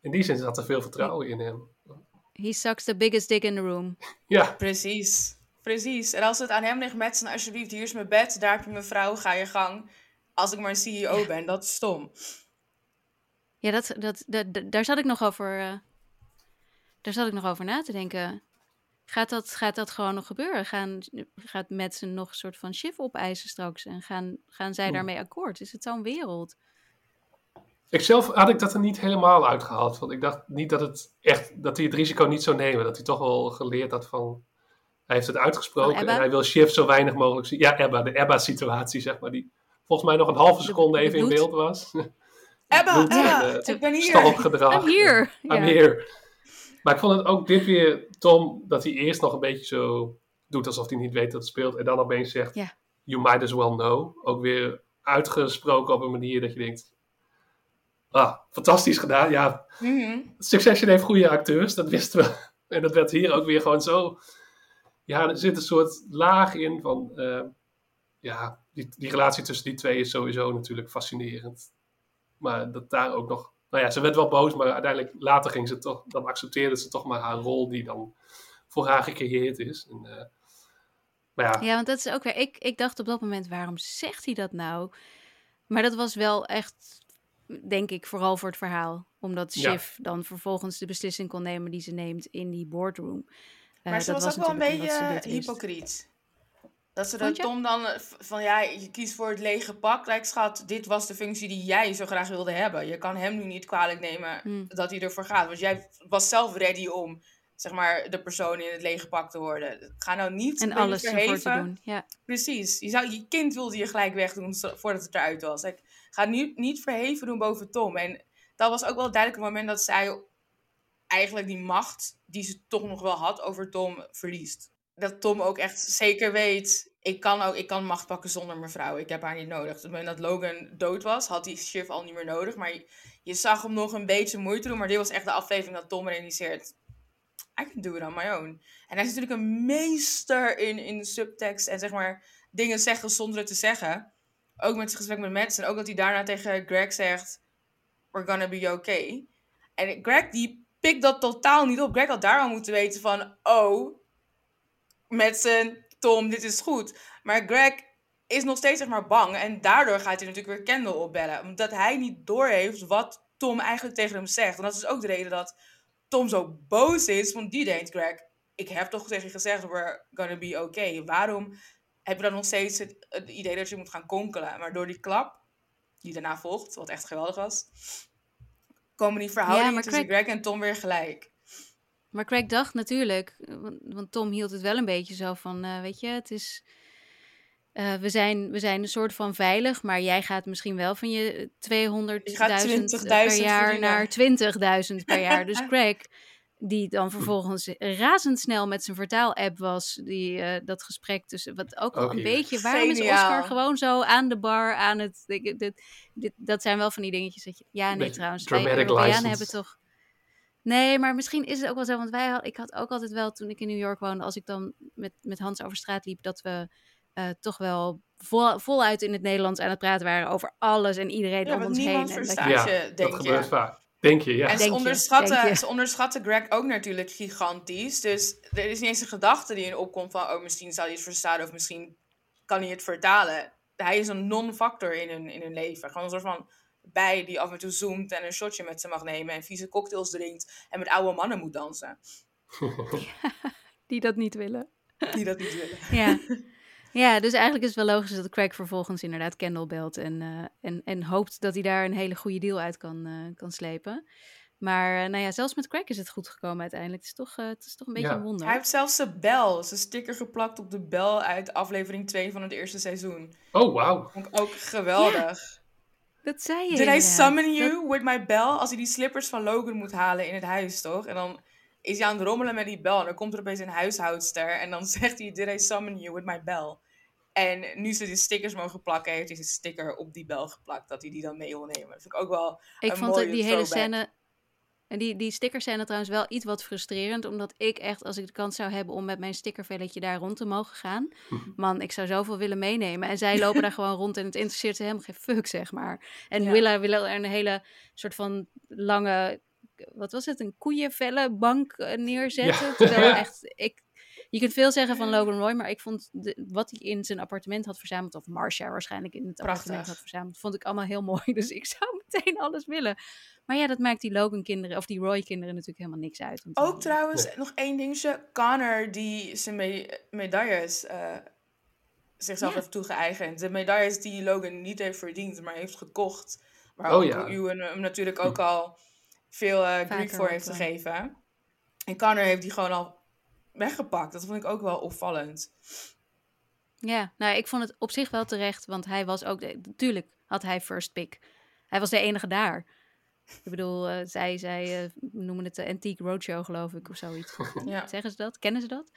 C: in die zin zat er veel vertrouwen in hem.
A: He sucks the biggest dick in the room.
C: ja.
B: Precies. Precies. En als het aan hem ligt, Madsen, alsjeblieft, hier is mijn bed, daar heb je mijn vrouw, ga je gang. Als ik maar een CEO ben, dat is stom.
A: Ja, dat, dat, dat, daar zat ik nog over... Uh daar zat ik nog over na te denken. Gaat dat, gaat dat gewoon nog gebeuren? Gaan, gaat Madsen nog een soort van shift opeisen straks? En gaan, gaan zij daarmee akkoord? Is het zo'n wereld?
C: Ik zelf had ik dat er niet helemaal uitgehaald. Want ik dacht niet dat, het echt, dat hij het risico niet zou nemen. Dat hij toch wel geleerd had van... Hij heeft het uitgesproken en hij wil shift zo weinig mogelijk zien. Ja, Ebba, de Ebba-situatie, zeg maar. Die volgens mij nog een halve seconde even in beeld was.
B: Ebba, Ebba, ik ben hier.
C: Stapgedrag.
A: I'm here.
C: I'm here. Maar ik vond het ook dit weer, Tom, dat hij eerst nog een beetje zo doet alsof hij niet weet dat het speelt. En dan opeens zegt, you might as well know. Ook weer uitgesproken op een manier dat je denkt, ah, fantastisch gedaan. Ja, mm Succession heeft goede acteurs, dat wisten we. En dat werd hier ook weer gewoon zo. Ja, er zit een soort laag in van, uh, ja, die, die relatie tussen die twee is sowieso natuurlijk fascinerend. Maar dat daar ook nog... Nou ja, ze werd wel boos, maar uiteindelijk later ging ze toch... Dan accepteerde ze toch maar haar rol die dan voor haar gecreëerd is. En, uh, maar ja.
A: ja, want dat is ook weer... Ik, ik dacht op dat moment, waarom zegt hij dat nou? Maar dat was wel echt, denk ik, vooral voor het verhaal. Omdat Shiv dan vervolgens de beslissing kon nemen die ze neemt in die boardroom.
B: Maar uh, ze was, was ook wel een beetje hypocriet. Dat ze dan Tom dan van ja, je kiest voor het lege pak. Lijkt schat, dit was de functie die jij zo graag wilde hebben. Je kan hem nu niet kwalijk nemen hmm. dat hij ervoor gaat. Want jij was zelf ready om zeg maar de persoon in het lege pak te worden. Ga nou niet
A: en alles ervoor te doen. Ja.
B: Precies. Je, zou, je kind wilde je gelijk wegdoen voordat het eruit was. Ik ga nu niet verheven doen boven Tom. En dat was ook wel duidelijk het moment dat zij eigenlijk die macht die ze toch nog wel had over Tom verliest dat Tom ook echt zeker weet, ik kan, ook, ik kan macht pakken zonder mevrouw. Ik heb haar niet nodig. Op het moment dat Logan dood was, had hij Shiv al niet meer nodig. Maar je, zag hem nog een beetje moeite doen. Maar dit was echt de aflevering dat Tom realiseert, I can do it on my own. En hij is natuurlijk een meester in, in subtekst en zeg maar dingen zeggen zonder het te zeggen. Ook met zijn gesprek met Matt. En ook dat hij daarna tegen Greg zegt, we're gonna be okay. En Greg die pikt dat totaal niet op. Greg had daar al moeten weten van, oh, met zijn Tom, dit is goed. Maar Greg is nog steeds zeg maar bang. En daardoor gaat hij natuurlijk weer Kendall opbellen. Omdat hij niet doorheeft wat Tom eigenlijk tegen hem zegt. En dat is ook de reden dat Tom zo boos is. Want die denkt, Greg, ik heb toch tegen je gezegd, we're gonna be okay. Waarom heb je dan nog steeds het, het, idee dat je moet gaan konkelen? Maar door die klap, die daarna volgt, wat echt geweldig was, komen die verhoudingen ja, tussen Greg en Tom weer gelijk.
A: Maar Craig dacht natuurlijk, want, want, Tom hield het wel een beetje zo van, uh, weet je, het is, uh, we, zijn, we zijn een soort van veilig, maar jij gaat misschien wel van je 200.000 per jaar naar 20.000 per jaar. Dus Craig, die dan vervolgens razendsnel met zijn vertaal-app was, die, uh, dat gesprek tussen, wat ook al een beetje, waarom is Oscar gewoon zo aan de bar, aan het, dit, dit, dit, dat zijn wel van die dingetjes dat je, ja nee trouwens, wij Europeanen hebben toch Nee, maar misschien is het ook wel zo. Want wij, ik had ook altijd wel, toen ik in New York woonde, als ik dan met, met Hans over straat liep, dat we uh, toch wel vol, voluit in het Nederlands aan het praten waren over alles en iedereen
B: ja,
A: om ons heen.
B: En dat, ja,
C: je, denk dat gebeurt vaak. Denk je, ja.
B: En ze onderschatten, ze onderschatten Greg ook natuurlijk gigantisch. Dus er is niet eens een gedachte die in opkomt van... oh, misschien zal hij het verstaan of misschien kan hij het vertalen. Hij is een non-factor in hun, in hun leven. Gewoon een soort van bij die af en toe zoomt en een shotje met ze mag nemen en vieze cocktails drinkt en met oude mannen moet dansen.
A: die dat niet willen.
B: Die dat niet willen.
A: ja. ja, dus eigenlijk is het wel logisch dat Craig vervolgens inderdaad Kendall belt en, uh, en, en hoopt dat hij daar een hele goede deal uit kan, uh, kan slepen. Maar uh, nou ja, zelfs met Craig is het goed gekomen uiteindelijk. Het is toch, het is toch een beetje een wonder.
B: Hij heeft zelfs zijn bel, zijn sticker geplakt op de bel uit aflevering 2 van het eerste seizoen.
C: Oh, wauw.
B: Vond ik ook geweldig.
A: Dat zei je.
B: Did I summon you with my bell? Als hij die slippers van Logan moet halen in het huis, toch? En dan is hij aan het rommelen met die bel. En dan komt er opeens een huishoudster. En dan zegt hij: Did I summon you with my bell? En nu ze die stickers mogen plakken, heeft hij een sticker op die bel geplakt. Dat hij die dan mee wil nemen. Dat vind ik ook wel. Ik vond die hele scène
A: en die, die stickers zijn er trouwens wel iets wat frustrerend. Omdat ik echt, als ik de kans zou hebben om met mijn stickervelletje daar rond te mogen gaan. Man, ik zou zoveel willen meenemen. En zij lopen daar gewoon rond en het interesseert ze helemaal geen fuck, zeg maar. En ja. Willa wil er een hele soort van lange, wat was het, een koeienvellenbank eh, neerzetten. Ja. Terwijl echt, ik, je kunt veel zeggen van Logan Roy, maar ik vond de, wat hij in zijn appartement had verzameld, of Marcia waarschijnlijk in het Prachtig. appartement had verzameld, vond ik allemaal heel mooi. Dus ik zou meteen alles willen. Maar ja, dat maakt die Logan-kinderen, of die Roy-kinderen natuurlijk helemaal niks uit.
B: Ook trouwens, nog één dingetje. Connor, die zijn me medailles uh, zichzelf ja. heeft toegeëigend. De medailles die Logan niet heeft verdiend, maar heeft gekocht. Waar oh, ja. hem natuurlijk ook al veel uh, grief voor heeft gegeven. En Connor heeft die gewoon al weggepakt. Dat vond ik ook wel opvallend.
A: Ja, nou, ik vond het op zich wel terecht, want hij was ook, natuurlijk had hij first pick. Hij was de enige daar. Ik bedoel, uh, zij, zij uh, noemen het de Antique Roadshow, geloof ik, of zoiets. Ja. Zeggen ze dat? Kennen ze dat?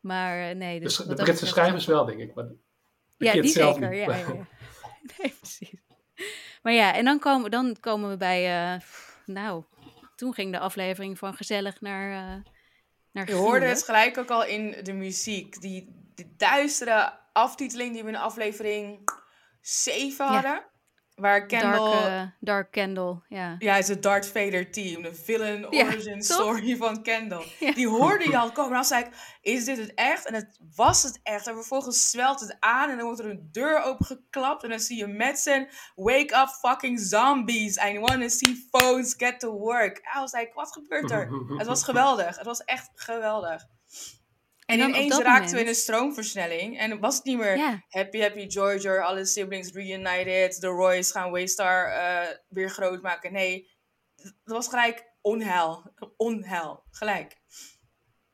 A: Maar uh, nee. Dus,
C: de, de Britse schrijvers wel, denk ik. Maar
A: ja, die zeker. Ja, ja, ja. nee, precies. Maar ja, en dan komen, dan komen we bij, nou, toen ging de aflevering van gezellig naar
B: je hoorde het gelijk ook al in de muziek. Die, die duistere aftiteling die we in aflevering 7 hadden. Waar Kendall...
A: Dark, uh, Dark Kendall, ja.
B: Ja, het is het Darth Vader team. De villain origin story van Kendall. Die hoorde je al komen. En dan zei ik, is dit het echt? En het was het echt. En vervolgens zwelt het aan en dan wordt er een deur opengeklapt. En dan zie je Madsen, wake up fucking zombies. I wanna see foes get to work. En was like, wat gebeurt er? het was geweldig. Het was echt geweldig. En, en ineens raakten moment... we in een stroomversnelling. En was het niet meer happy, happy Georgia, alle siblings reunited, de Roy's gaan Waystar uh, weer groot maken. Nee, het was gelijk onheil. Onheil, gelijk.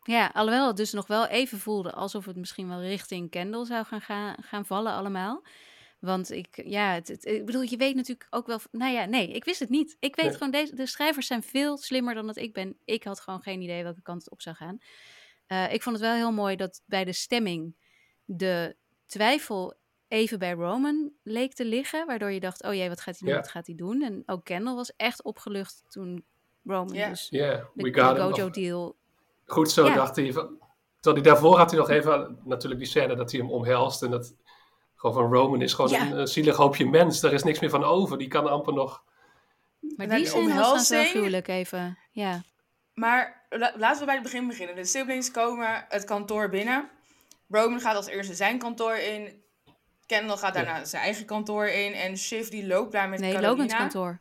A: Ja, alhoewel het dus nog wel even voelde alsof het misschien wel richting Kendall zou gaan, gaan, gaan vallen allemaal. Want ik, ja, het, ik bedoel, je weet natuurlijk ook wel. Nou ja, nee, ik wist het niet. Ik weet gewoon, deze, de schrijvers zijn veel slimmer dan dat ik ben. Ik had gewoon geen idee welke kant het op zou gaan. Uh, ik vond het wel heel mooi dat bij de stemming de twijfel even bij Roman leek te liggen. Waardoor je dacht, oh jee, wat gaat hij doen, wat gaat hij doen? En ook Kendall was echt opgelucht toen Roman yeah. dus
C: yeah,
A: de, de Gojo-deal...
C: Goed zo, dacht hij. Van, hij daarvoor had hij nog even natuurlijk die scène dat hij hem omhelst. En dat gewoon van Roman is gewoon een, een, zielig hoopje mens. Daar is niks meer van over. Die kan amper nog...
A: Maar die scène was zo gruwelijk even, ja.
B: Maar laten we bij het begin beginnen. De siblings komen het kantoor binnen. Roman gaat als eerste zijn kantoor in. Kendall gaat daarna zijn eigen kantoor in. En Shiv die loopt daar met nee, Carolina.
A: Logans kantoor.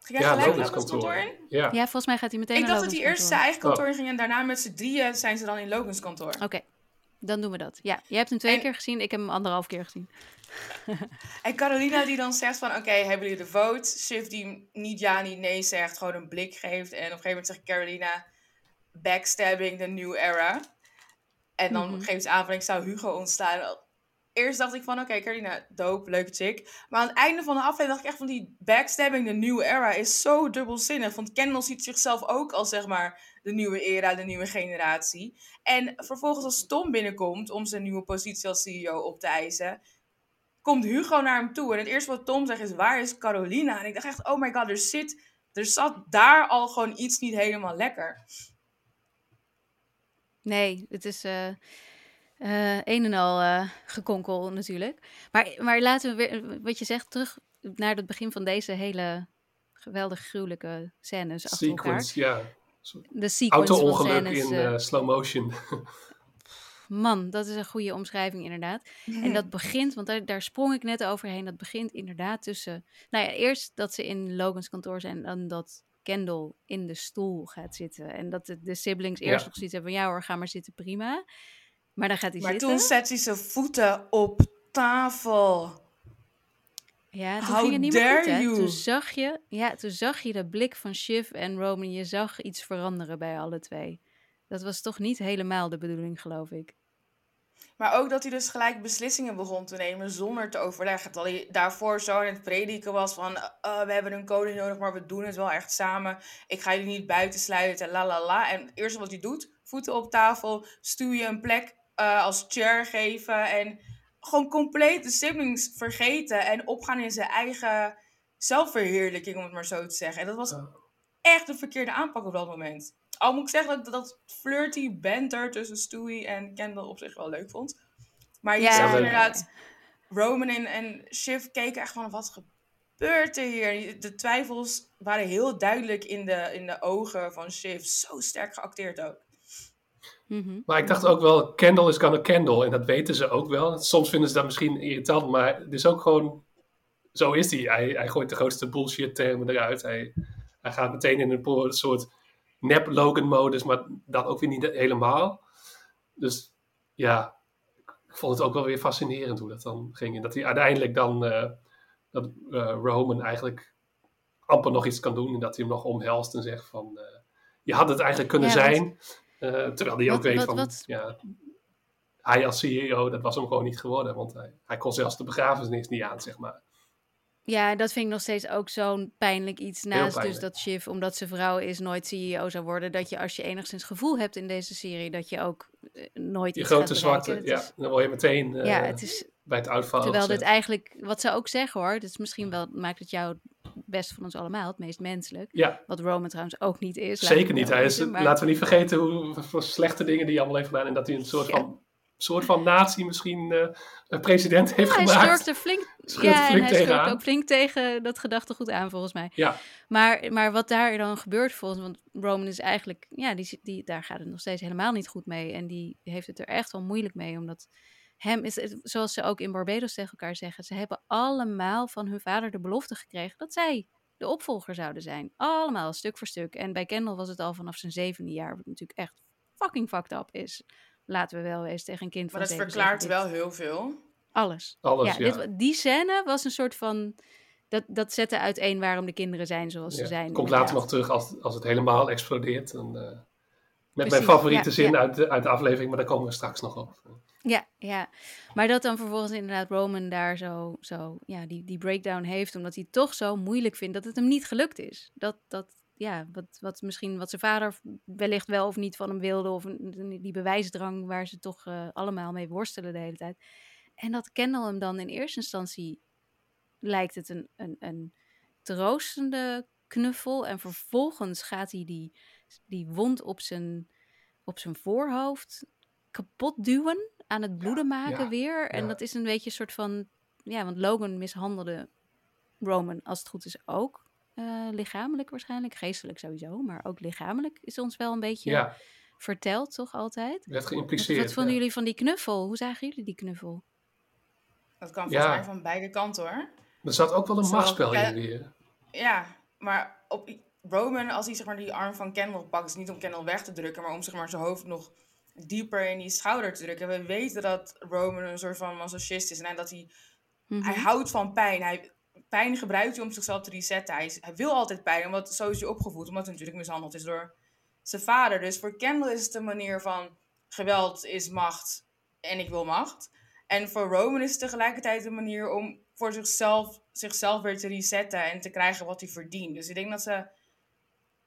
B: Ging jij ja, gelijk Logans kantoor. kantoor in?
A: Ja. ja, volgens mij gaat hij meteen
B: Ik
A: dacht
B: dat hij eerst zijn eigen kantoor in ging en daarna met z'n drieën zijn ze dan in Logans kantoor.
A: Oké, dan doen we dat. Ja, jij hebt hem twee keer gezien, ik heb hem anderhalf keer gezien.
B: en Carolina die dan zegt van, oké, hebben jullie de vote? Shiv die niet ja, niet nee zegt, gewoon een blik geeft. En op een gegeven moment zegt Carolina, backstabbing, the new era. En dan mm geeft ze aan van, ik zou Hugo ontstaan. Eerst dacht ik van, oké, Carolina, dope, leuke chick. Maar aan het einde van de aflevering dacht ik echt van, die backstabbing, the new era, is zo dubbelzinnig. Want Kendall ziet zichzelf ook als, zeg maar, de nieuwe era, de nieuwe generatie. En vervolgens als Tom binnenkomt om zijn nieuwe positie als CEO op te eisen komt Hugo naar hem toe. En het eerste wat Tom zegt is, waar is Carolina? En ik dacht echt, oh my god, er zit, er zat daar al gewoon iets niet helemaal lekker.
A: Nee, het is uh, een en al uh, gekonkel natuurlijk. Maar, maar laten we weer, wat je zegt, terug naar het begin van deze hele geweldig gruwelijke scènes achter
C: sequence,
A: elkaar.
C: ja.
A: De sequence
C: Auto-ongeluk in slow motion.
A: Man, dat is een goede omschrijving inderdaad. En dat begint, want daar, daar, sprong ik net overheen. Dat begint inderdaad tussen. Nou ja, eerst dat ze in Logans kantoor zijn en dat Kendall in de stoel gaat zitten. En dat de, de siblings eerst nog zoiets hebben van ja hoor, ga maar zitten, prima. Maar dan gaat hij
B: maar
A: zitten.
B: Maar toen zet hij zijn voeten op tafel.
A: Ja, toen ging het niet meer goed, hè? Toen zag je, ja, toen zag je de blik van Shiv en Roman. Je zag iets veranderen bij alle twee. Dat was toch niet helemaal de bedoeling, geloof ik.
B: Maar ook dat hij dus gelijk beslissingen begon te nemen zonder te overleggen. Terwijl hij daarvoor zo in het prediken was van... Uh, we hebben een koning nodig, maar we doen het wel echt samen. Ik ga jullie niet buitensluiten, la la la. En het eerste wat hij doet, voeten op tafel, stuur je een plek uh, als chair geven. En gewoon compleet de siblings vergeten en opgaan in zijn eigen zelfverheerlijking, om het maar zo te zeggen. En dat was echt de verkeerde aanpak op dat moment. Al moet ik zeggen dat dat flirty banter tussen Stewie en Kendall op zich wel leuk vond. Maar je ja, zag inderdaad, Roman en, en Shiv keken echt van wat gebeurt er hier? De twijfels waren heel duidelijk in de, in de ogen van Shiv. Zo sterk geacteerd ook.
C: Mhm. Maar ik dacht ook wel, Kendall is gonna Kendall. En dat weten ze ook wel. Soms vinden ze dat misschien irritant, maar het is ook gewoon... Zo is hij. Hij, hij gooit de grootste bullshit termen eruit. Hij, hij gaat meteen in een soort nep Logan-modus, maar dat ook weer niet helemaal. Dus ja, ik vond het ook wel weer fascinerend hoe dat dan ging. En dat hij uiteindelijk dan, uh, dat uh, Roman eigenlijk amper nog iets kan doen. En dat hij hem nog omhelst en zegt van, uh, je had het eigenlijk kunnen zijn. Terwijl hij ook weet van, ja, hij als CEO, dat was hem gewoon niet geworden. Want hij, hij kon zelfs de begrafenis niet aan, zeg maar.
A: Ja, dat vind ik nog steeds ook zo'n pijnlijk iets. Naast dus dat Shiv, omdat ze vrouw is, nooit CEO zou worden. Dat je als je enigszins gevoel hebt in deze serie, dat je ook uh, nooit
C: Die grote zwarte, ja. Dan word je meteen uh, ja, het is, bij het uitvallen.
A: Terwijl dit eigenlijk, wat ze ook zeggen hoor, dat is misschien wel, maakt het jou best van ons allemaal, het meest menselijk.
C: Ja.
A: Wat Roman trouwens ook niet is.
C: Zeker niet. Hij is, Laten we niet vergeten hoe, slechte dingen die hij allemaal heeft gedaan. En dat hij een soort van soort van nazi misschien uh, een president heeft
A: ja,
C: gemaakt.
A: Hij schurkte flink, ja, flink en hij ook flink tegen dat gedachtegoed aan, volgens mij.
C: Ja.
A: Maar, maar wat daar dan gebeurt volgens, want Roman is eigenlijk, ja, die, die, daar gaat het nog steeds helemaal niet goed mee. En die heeft het er echt wel moeilijk mee, omdat hem is, het, zoals ze ook in Barbados tegen elkaar zeggen, ze hebben allemaal van hun vader de belofte gekregen dat zij de opvolger zouden zijn. Allemaal, stuk voor stuk. En bij Kendall was het al vanaf zijn zevende jaar, wat natuurlijk echt fucking fucked up is. Laten we wel eens tegen een kind
B: maar
A: van
B: dat
A: zeven
B: verklaart
A: zeggen,
B: wel heel veel.
A: Alles.
C: Alles,
A: ja,
C: ja.
A: Dit, die scène was een soort van... Dat, dat zette uiteen waarom de kinderen zijn zoals
C: Ja,
A: ze zijn.
C: Komt
A: inderdaad.
C: later nog terug als, als het helemaal explodeert. En, eh, met mijn favoriete
A: ja,
C: zin
A: ja.
C: Uit, de, uit de aflevering, maar daar komen we straks nog op.
A: Ja, ja. Maar dat dan vervolgens inderdaad Roman daar zo, zo ja, die, die breakdown heeft, omdat hij het toch zo moeilijk vindt dat het hem niet gelukt is. Dat, dat ja, wat, wat misschien wat zijn vader wellicht wel of niet van hem wilde, of een- die bewijsdrang waar ze toch eh, allemaal mee worstelen de hele tijd. En dat Kendall hem dan in eerste instantie lijkt het een, een, een troostende knuffel. En vervolgens gaat hij die, die wond op zijn, op zijn voorhoofd kapot duwen, aan het bloeden maken
C: ja,
A: weer. En
C: ja.
A: dat is een beetje een soort van, ja, want Logan mishandelde Roman, als het goed is, ook. Eh, lichamelijk waarschijnlijk, geestelijk sowieso, maar ook lichamelijk is ons wel een beetje
C: Ja,
A: verteld, toch altijd?
C: werd
A: Wat,
C: geïmpliceerd.
A: wat vonden
C: ja.
A: jullie van die knuffel? Hoe zagen jullie die knuffel?
B: Dat kan
C: Ja.
B: volgens mij van beide kanten hoor.
C: Er zat ook wel een
B: ja.
C: in weer.
B: Ja, maar op Roman, als hij zeg maar die arm van Kendall pakt, is niet om Kendall weg te drukken, maar om zeg maar zijn hoofd nog dieper in die schouder te drukken. We weten dat Roman een soort van masochist is en dat hij,
A: Mhm.
B: hij houdt van pijn. Hij, pijn gebruikt hij om zichzelf te resetten. Hij, wil altijd pijn, omdat zo is hij opgevoed, omdat hij natuurlijk mishandeld is door zijn vader. Dus voor Kendall is het een manier van geweld is macht en ik wil macht. En voor Roman is het tegelijkertijd een manier om voor zichzelf, zichzelf weer te resetten en te krijgen wat hij verdient. Dus ik denk dat ze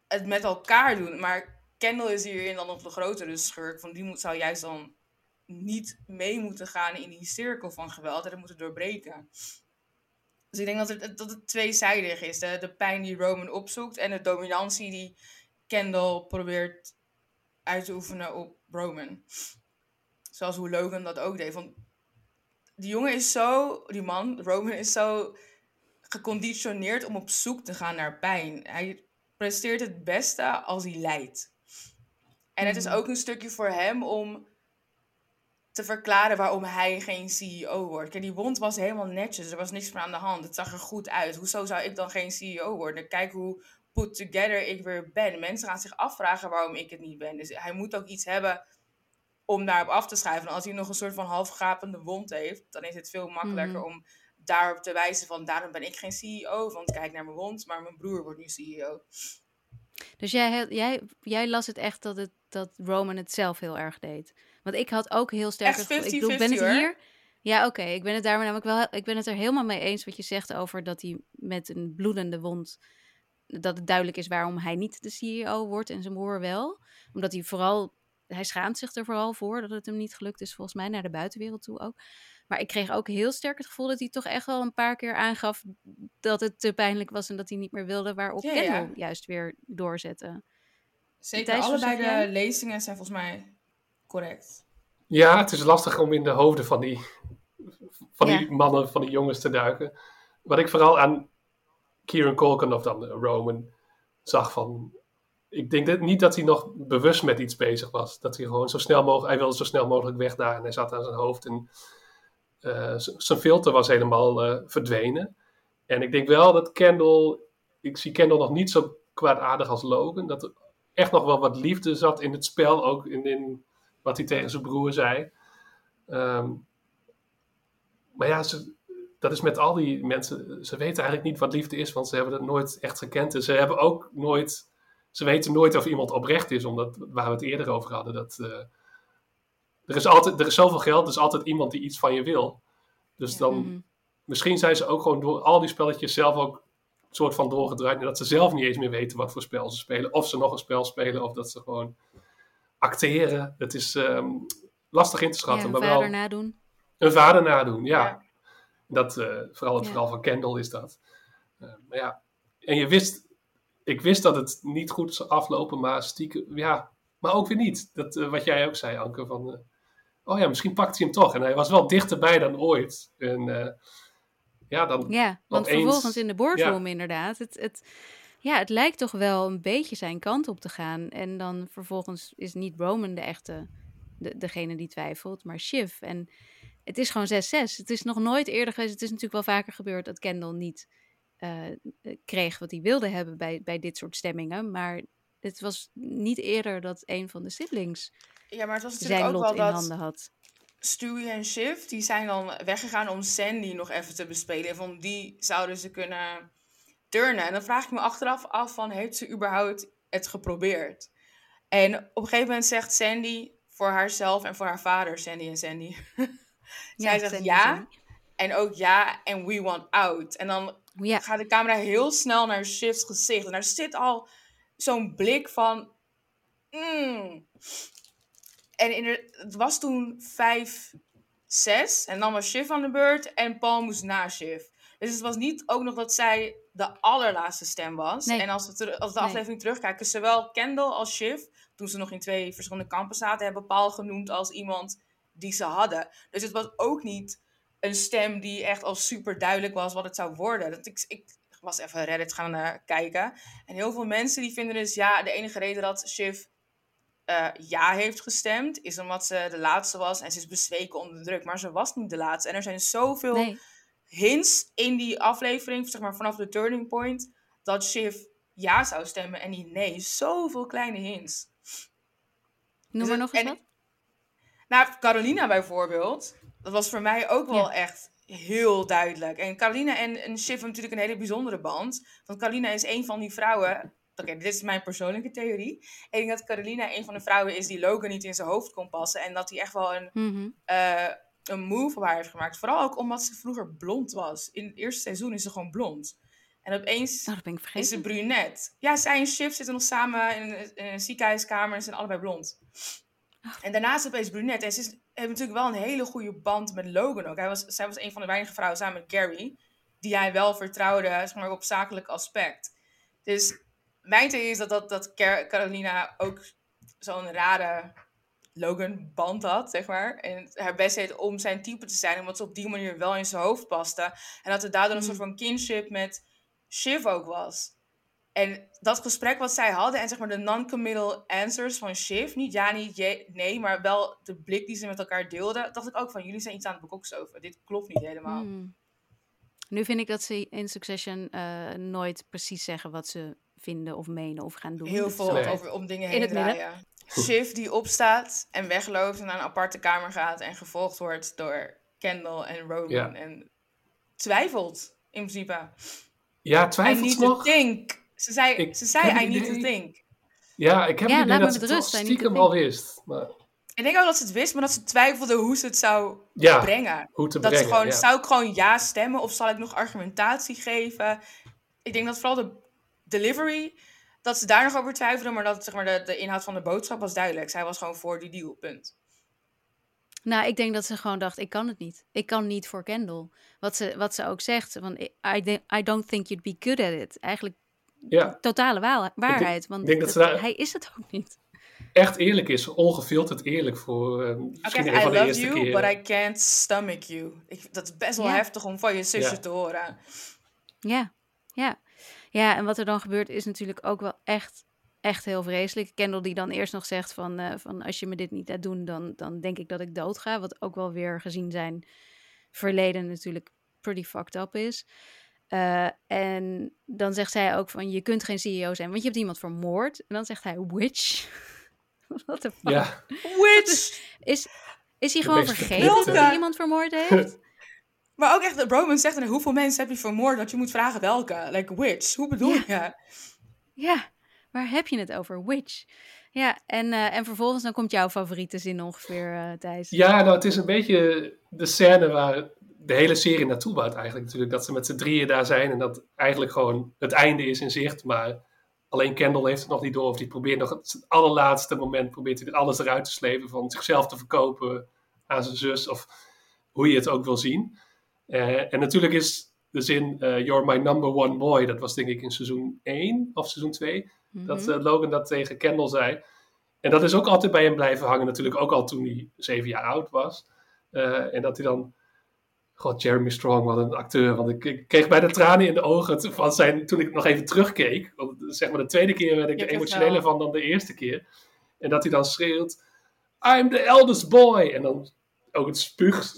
B: het met elkaar doen. Maar Kendall is hierin dan nog de grotere schurk. Van die moet, zou juist dan niet mee moeten gaan in die cirkel van geweld en het moeten doorbreken. Dus ik denk dat het, dat het tweezijdig is. De, de pijn die Roman opzoekt en de dominantie die Kendall probeert uit te oefenen op Roman. Zoals hoe Logan dat ook deed. Want die jongen is zo, die man, Roman is zo geconditioneerd om op zoek te gaan naar pijn. Hij presteert het beste als hij lijdt. En het is
A: Mhm.
B: ook een stukje voor hem om te verklaren waarom hij geen CEO wordt. Kijk, die wond was helemaal netjes. Er was niks meer aan de hand. Het zag er goed uit. Hoezo zou ik dan geen CEO worden? Kijk hoe put together ik weer ben. Mensen gaan zich afvragen waarom ik het niet ben. Dus hij moet ook iets hebben om daarop af te schrijven. En als hij nog een soort van halfgapende wond heeft, dan is het veel makkelijker
A: Mhm.
B: om daarop te wijzen van daarom ben ik geen CEO, want kijk naar mijn wond, maar mijn broer wordt nu CEO.
A: Dus jij, jij, jij las het echt dat, het, dat Roman het zelf heel erg deed. Want ik had ook heel sterk...
B: Echt
A: het gevoel- ik bedoel, ik ben
B: 50-50
A: het
B: hoor.
A: hier... Ja, oké. Ik ben het daar namelijk wel... Ik ben het er helemaal mee eens wat je zegt over dat hij met een bloedende wond... Dat het duidelijk is waarom hij niet de CEO wordt en zijn broer wel. Omdat hij vooral... Hij schaamt zich er vooral voor dat het hem niet gelukt is, volgens mij, naar de buitenwereld toe ook. Maar ik kreeg ook heel sterk het gevoel dat hij toch echt wel een paar keer aangaf dat het te pijnlijk was en dat hij niet meer wilde, waarop
B: Ja, ja.
A: Kendall juist weer doorzette.
B: Zeker,
A: Thijs,
B: allebei de lezingen zijn volgens mij correct.
C: Ja, het is lastig om in de hoofden van die, van die mannen, van die jongens te duiken. Wat ik vooral aan Kieran Culkin of dan Roman zag van... Ik denk dat, niet dat hij nog bewust met iets bezig was. Dat hij gewoon zo snel mogelijk... Hij wilde zo snel mogelijk weg daar en hij zat aan zijn hoofd. En eh, zijn filter was helemaal eh, verdwenen. En ik denk wel dat Kendall... Ik zie Kendall nog niet zo kwaadaardig als Logan. Dat er echt nog wel wat liefde zat in het spel. Ook in, in wat hij tegen zijn broer zei. Ehm, maar ja, ze, dat is met al die mensen. Ze weten eigenlijk niet wat liefde is, want ze hebben het nooit echt gekend. En ze hebben ook nooit. Ze weten nooit of iemand oprecht is, omdat waar we het eerder over hadden. Dat, eh, er, is altijd, er is zoveel geld, er is altijd iemand die iets van je wil. Dus
B: Ja.
C: dan,
A: Mhm.
C: misschien zijn ze ook gewoon door al die spelletjes zelf ook een soort van doorgedraaid. En dat ze zelf niet eens meer weten wat voor spel ze spelen. Of ze nog een spel spelen, of dat ze gewoon acteren. Het is ehm, lastig in te
A: Ja,
C: schatten.
A: een
C: maar
A: vader
C: wel
A: nadoen.
C: een vader nadoen, ja.
B: Ja.
C: Dat, eh, vooral het
A: Ja.
C: verhaal van Kendall is dat. Eh, maar ja, en je wist, ik wist dat het niet goed zou aflopen, maar stiekem, ja, maar ook weer niet. Dat, eh, wat jij ook zei, Anke, van, eh, oh ja, misschien pakt hij hem toch. En hij was wel dichterbij dan ooit. En uh, ja, dan
A: Ja, want
C: opeens-
A: vervolgens in de boardroom inderdaad, het, het, ja, het lijkt toch wel een beetje zijn kant op te gaan. En dan vervolgens is niet Roman de echte, de, degene die twijfelt, maar Shiv. En het is gewoon 6-6. Het is nog nooit eerder geweest, het is natuurlijk wel vaker gebeurd dat Kendall niet eh, kreeg wat hij wilde hebben bij, bij dit soort stemmingen. Maar het was niet eerder dat een van de siblings
B: Ja, maar het was natuurlijk
A: zijn
B: ook
A: lot
B: wel
A: in
B: dat
A: handen had.
B: Stewie en Shiv, die zijn dan weggegaan om Sandy nog even te bespelen. Van die zouden ze kunnen turnen. En dan vraag ik me achteraf af van, heeft ze überhaupt het geprobeerd? En op een gegeven moment zegt Sandy voor haarzelf en voor haar vader, Sandy en Sandy. Zij zegt
A: Sandy,
B: ja,
A: Sandy.
B: en ook ja, en we want out. En dan
A: Ja,
B: gaat de camera heel snel naar Shiv's gezicht. En daar zit al zo'n blik van... mm. En in de- het was toen 5, 6. En dan was Shiv aan de beurt en Paul moest na Shiv. Dus het was niet ook nog dat zij de allerlaatste stem was.
A: Nee.
B: En als we, ter- als we de
A: Nee.
B: aflevering terugkijken, zowel Kendall als Shiv, toen ze nog in twee verschillende kampen zaten, hebben Paul genoemd als iemand die ze hadden. Dus het was ook niet een stem die echt al super duidelijk was wat het zou worden. Dat ik, ik was even Reddit gaan eh, kijken. En heel veel mensen die vinden dus ja, de enige reden dat Shiv eh, ja heeft gestemd, is omdat ze de laatste was en ze is bezweken onder de druk. Maar ze was niet de laatste. En er zijn zoveel
A: nee.
B: Hints in die aflevering, zeg maar vanaf de turning point, dat Shiv ja zou stemmen en niet nee. Zoveel kleine hints.
A: Noem
B: Dus
A: maar nog eens
B: en-
A: wat.
B: Nou, Carolina bijvoorbeeld, dat was voor mij ook wel
A: Ja.
B: echt heel duidelijk. En Carolina en, en Shiv hebben natuurlijk een hele bijzondere band. Want Carolina is een van die vrouwen. Oké, dit is mijn persoonlijke theorie. Ik denk dat Carolina een van de vrouwen is die Logan niet in zijn hoofd kon passen. En dat hij echt wel een,
A: Mhm.
B: eh, een move op haar heeft gemaakt. Vooral ook omdat ze vroeger blond was. In het eerste seizoen is ze gewoon blond. En opeens
A: Oh, dat ben ik
B: is ze brunet. Ja, zij en Shiv zitten nog samen in een, in een ziekenhuiskamer en zijn allebei blond. En daarnaast opeens brunet. En ze is, heeft natuurlijk wel een hele goede band met Logan ook. Hij was, zij was een van de weinige vrouwen samen met Gary, die hij wel vertrouwde, zeg maar, op zakelijk aspect. Dus mijn theorie is dat, dat, dat Car- Carolina ook zo'n rare Logan-band had, zeg maar. En haar best deed om zijn type te zijn, omdat ze op die manier wel in zijn hoofd paste. En dat er daardoor een soort van kinship met Shiv ook was. En dat gesprek wat zij hadden en zeg maar de non-committal answers van Shiv, niet ja, niet je, nee, maar wel de blik die ze met elkaar deelden, dacht ik ook van jullie zijn iets aan het bekoksen over. Dit klopt niet helemaal.
A: Hmm. Nu vind ik dat ze in Succession eh, nooit precies zeggen wat ze vinden of menen of gaan doen.
B: Heel veel over, om dingen
A: in
B: heen
A: het midden.
B: Shiv die opstaat en wegloopt en naar een aparte kamer gaat en gevolgd wordt door Kendall en Roman.
C: Ja.
B: En twijfelt in principe.
C: Ja,
B: I
C: twijfelt
B: need
C: ze
B: to
C: nog?
B: think. Ze zei,
C: Ik
B: ze zei I need to think.
C: Ja, ik heb
A: Ja,
C: het idee dat ze
A: met
C: het
A: rust,
C: stiekem al wist. Maar
B: Ik denk ook dat ze het wist, maar dat ze twijfelde hoe ze het zou
C: ja,
B: brengen.
C: hoe te
B: Dat
C: brengen.
B: ze gewoon,
C: ja.
B: zou ik gewoon ja stemmen of zal ik nog argumentatie geven? Ik denk dat vooral de delivery, dat ze daar nog over twijfelde, maar dat zeg maar, de, de inhoud van de boodschap was duidelijk. Zij was gewoon voor die deal, punt.
A: Nou, ik denk dat ze gewoon dacht, ik kan het niet. Ik kan niet voor Kendall. Wat ze, wat ze ook zegt, van I, I I don't think you'd be good at it. Eigenlijk
C: Ja,
A: totale wa- waarheid, want
C: denk dat ze
A: het-
C: daar-
A: hij is het ook niet.
C: echt eerlijk is. Ongefilterd eerlijk voor een
B: I
C: van de
B: love you, but I can't stomach you. Ik, dat is best wel
A: Ja.
B: heftig om van je zusje
C: Ja.
B: te horen.
A: Ja, ja. Ja, en wat er dan gebeurt is natuurlijk ook wel echt, echt heel vreselijk. Kendall die dan eerst nog zegt van, eh, van als je me dit niet laat doen, dan, dan denk ik dat ik dood ga. Wat ook wel weer gezien zijn verleden natuurlijk pretty fucked up is. Eh, en dan zegt zij ook van, je kunt geen CEO zijn, want je hebt iemand vermoord. En dan zegt hij, which? What the fuck?
C: Ja,
B: Which?
A: Is, is hij
C: De
A: gewoon vergeten dat hij iemand vermoord heeft?
B: Maar ook echt, Roman zegt, en hoeveel mensen heb je vermoord? Dat je moet vragen welke. Like, which? Hoe bedoel
A: Ja.
B: je?
A: Ja, waar heb je het over? Which? Ja, en, eh, en vervolgens dan komt jouw favoriete zin ongeveer, eh Thijs.
C: ja, nou het is een beetje de scène waar de hele serie naartoe bouwt eigenlijk natuurlijk. Dat ze met z'n drieën daar zijn en dat eigenlijk gewoon het einde is in zicht. Maar alleen Kendall heeft het nog niet door. Of die probeert nog het allerlaatste moment probeert hij er alles eruit te slepen. Van zichzelf te verkopen aan zijn zus of hoe je het ook wil zien. Eh, en natuurlijk is de zin eh, You're my number one boy. Dat was denk ik in seizoen 1 of seizoen 2. Dat
A: Mhm.
C: eh, Logan dat tegen Kendall zei. en dat is ook altijd bij hem blijven hangen, natuurlijk ook al toen hij zeven jaar oud was. En dat hij dan. God, Jeremy Strong, wat een acteur. Want ik, ik kreeg bijna tranen in de ogen van zijn, toen ik nog even terugkeek. Want zeg maar de tweede keer werd ik er emotioneler van dan de eerste keer. En dat hij dan schreeuwt: I'm the eldest boy. En dan ook het spuug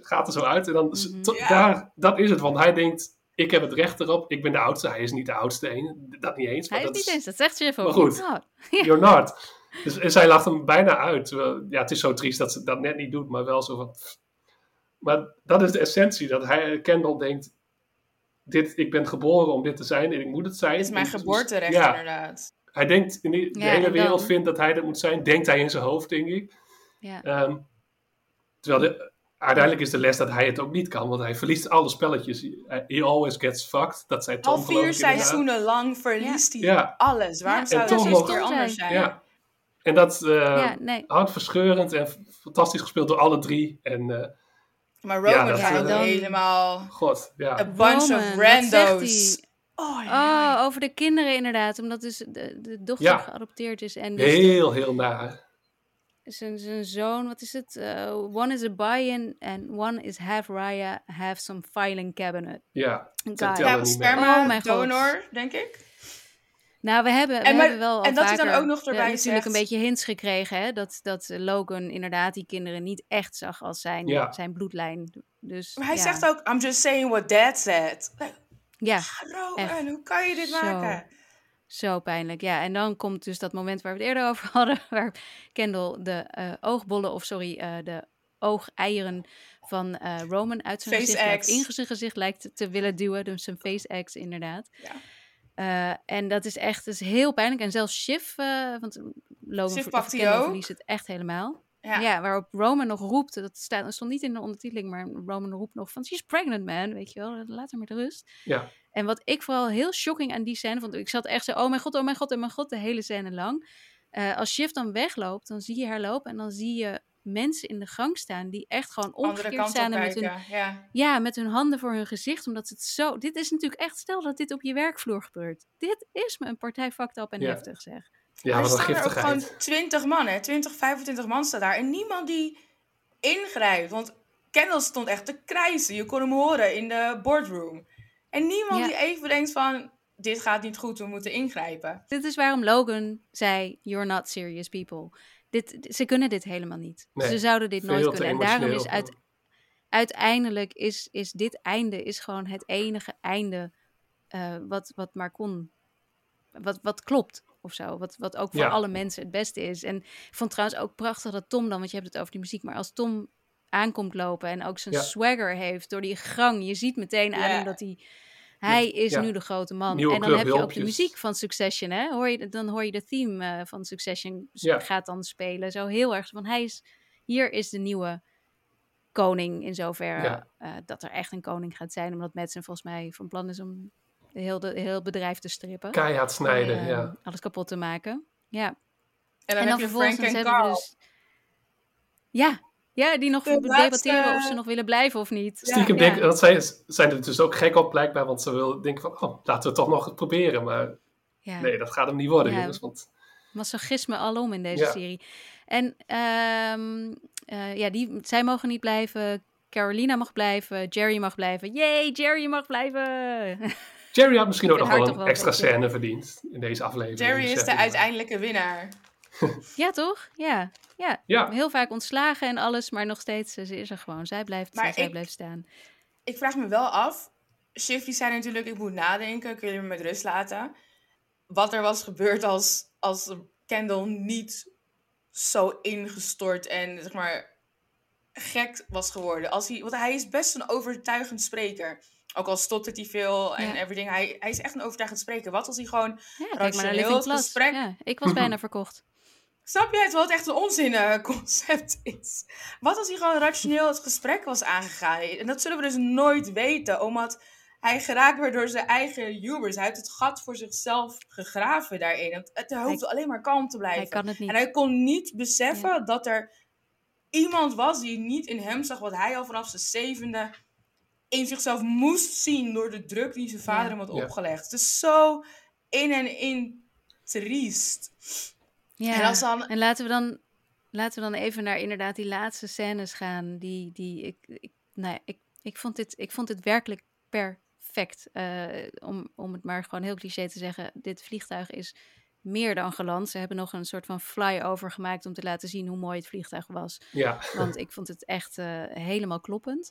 C: gaat er zo uit. En dan, mhm. daar, dat is het. Want hij denkt: ik heb het recht erop. Ik ben de oudste. Hij is niet de oudste een. Dat niet eens.
A: Hij is niet eens. Dat zegt je even.
C: Maar goed, oh. you're not. Dus, en zij lacht hem bijna uit. Ja, het is zo triest dat ze dat net niet doet, maar wel zo van. Maar dat is de essentie, dat hij, Kendall denkt, dit, ik ben geboren om dit te zijn en ik moet het zijn.
B: Dit is mijn geboorterecht ja, inderdaad.
C: Hij denkt, in de, hele wereld vindt dat hij dat moet zijn, denkt hij in zijn hoofd, denk ik. Ja. Um, terwijl de, uiteindelijk is de les dat hij het ook niet kan, want hij verliest alle spelletjes. He always gets fucked. Dat zei Tom
B: Al vier seizoenen lang verliest hij alles. Waarom zou het een keer anders zijn?
C: Ja. En dat uh, ja, nee. hartverscheurend en fantastisch gespeeld door alle drie. En, uh,
B: maar Roman ja, is dan... helemaal...
C: God, ja.
B: A bunch Roman, of randos.
A: Oh, ja. oh, over de kinderen inderdaad. Omdat dus de, de dochter geadopteerd is. En dus
C: heel, heel naar.
A: Zijn, zijn zoon, wat is het? Uh, one is a buy-in and one is half Raya, half some filing cabinet.
C: Ja,
B: ja sperma oh, donor, denk ik.
A: Nou, we hebben, we hebben wel en dat vaker, dan ook nog erbij uh, natuurlijk een beetje hints gekregen, hè? Dat, dat Logan inderdaad die kinderen niet echt zag als zijn, zijn bloedlijn. Dus,
B: maar hij zegt ook, I'm just saying what dad said.
A: Ja.
B: En hoe kan je dit zo, maken?
A: Zo pijnlijk, ja. En dan komt dus dat moment waar we het eerder over hadden, waar Kendall de uh, oogbollen, of sorry, uh, de oogeieren van uh, Roman uit zijn gezicht, in zijn gezicht lijkt te willen duwen. Dus zijn face X inderdaad. Ja. En dat is echt is heel pijnlijk. En zelfs Shiv, want Logan Shiv pakt verliest het echt helemaal. Ja. ja. waarop Roman nog roept, dat, staat, dat stond niet in de ondertiteling, maar Roman roept nog van, she's pregnant man, weet je wel, laat haar met rust.
C: Ja.
A: En wat ik vooral heel shocking aan die scène vond, ik zat echt zo, oh mijn god, oh mijn god, oh mijn god, de hele scène lang. Uh, als Shiv dan wegloopt, dan zie je haar lopen en dan zie je mensen in de gang staan die echt gewoon omgekeerd staan met hun,
B: ja.
A: ja. met hun handen voor hun gezicht, omdat het zo. Dit is natuurlijk echt, stel dat dit op je werkvloer gebeurt. Dit is me een partij fucked up en heftig zeg.
C: Ja, er
B: staan er ook gewoon 20 man, hè? 20, 25 man staan daar en niemand die ingrijpt. Want Kendall stond echt te krijsen. Je kon hem horen in de boardroom. En niemand die even denkt van, dit gaat niet goed, we moeten ingrijpen.
A: Dit is waarom Logan zei, you're not serious people. Dit, ze kunnen dit helemaal niet. ze zouden dit nooit kunnen. En daarom is uit, uiteindelijk is, is dit einde is gewoon het enige einde uh, wat, wat maar kon. Wat, wat klopt of zo. Wat, wat ook voor alle mensen het beste is. En ik vond trouwens ook prachtig dat Tom dan, want je hebt het over die muziek, maar als Tom aankomt lopen en ook zijn swagger heeft door die gang, je ziet meteen aan hem dat hij hij is nu de grote man. en dan heb je ook de muziek van Succession, hè? Hoor je, dan hoor je de theme uh, van Succession gaat dan spelen. Zo heel erg. Want hij is, hier is de nieuwe koning in zoverre uh, dat er echt een koning gaat zijn. Omdat Madsen volgens mij van plan is om heel, de, heel bedrijf te strippen.
C: Keihard snijden, uh, ja.
A: Alles kapot te maken. Ja.
B: En dan, en dan heb je Frank en Carl. Dus,
A: ja, ja, die nog debatteren of ze nog willen blijven of niet.
C: Stiekem ja. denk dat zij zijn er dus ook gek op blijkbaar, want ze willen denken van, oh, laten we het toch nog proberen. Maar ja. nee, dat gaat hem niet worden, ja. jongens. Want...
A: Masochisme alom in deze serie. En um, uh, ja, die, zij mogen niet blijven. Carolina mag blijven. Jerry mag blijven. Yay, Jerry mag blijven.
C: Jerry had misschien ook nog wel een extra scène verdiend in deze aflevering.
B: Jerry is de uiteindelijke winnaar.
A: ja, toch? Ja. Ja, ja, heel vaak ontslagen en alles, maar nog steeds, ze is er gewoon. Zij blijft, maar zij blijft staan.
B: Ik vraag me wel af, Shifty zei natuurlijk, ik moet nadenken, kun je me met rust laten. Wat er was gebeurd als, als Kendall niet zo ingestort en zeg maar gek was geworden. Als hij, want hij is best een overtuigend spreker. Ook al stottert hij veel en everything. Hij, hij is echt een overtuigend spreker. Wat als hij gewoon
A: ja, rationeel het gesprek... Ja, ik was bijna verkocht.
B: Snap je het wat echt een onzin concept is? Wat als hij gewoon rationeel het gesprek was aangegaan? En dat zullen we dus nooit weten, omdat hij geraakt werd door zijn eigen hubris. Hij heeft het gat voor zichzelf gegraven daarin. Het, het hoeft alleen maar kalm te blijven.
A: Hij kan het niet.
B: En hij kon niet beseffen dat er iemand was die niet in hem zag wat hij al vanaf zijn zevende in zichzelf moest zien door de druk die zijn vader hem had opgelegd. Het is zo in en in triest.
A: Ja,
B: En als dan-
A: en laten we dan, laten we dan even naar inderdaad die laatste scènes gaan. Die, die ik, ik, nou, ja, ik, ik, vond dit, ik vond dit werkelijk perfect. Eh, om, om het maar gewoon heel cliché te zeggen. Dit vliegtuig is meer dan geland. Ze hebben nog een soort van flyover gemaakt om te laten zien hoe mooi het vliegtuig was.
C: Ja,
A: Want ik vond het echt eh, helemaal kloppend.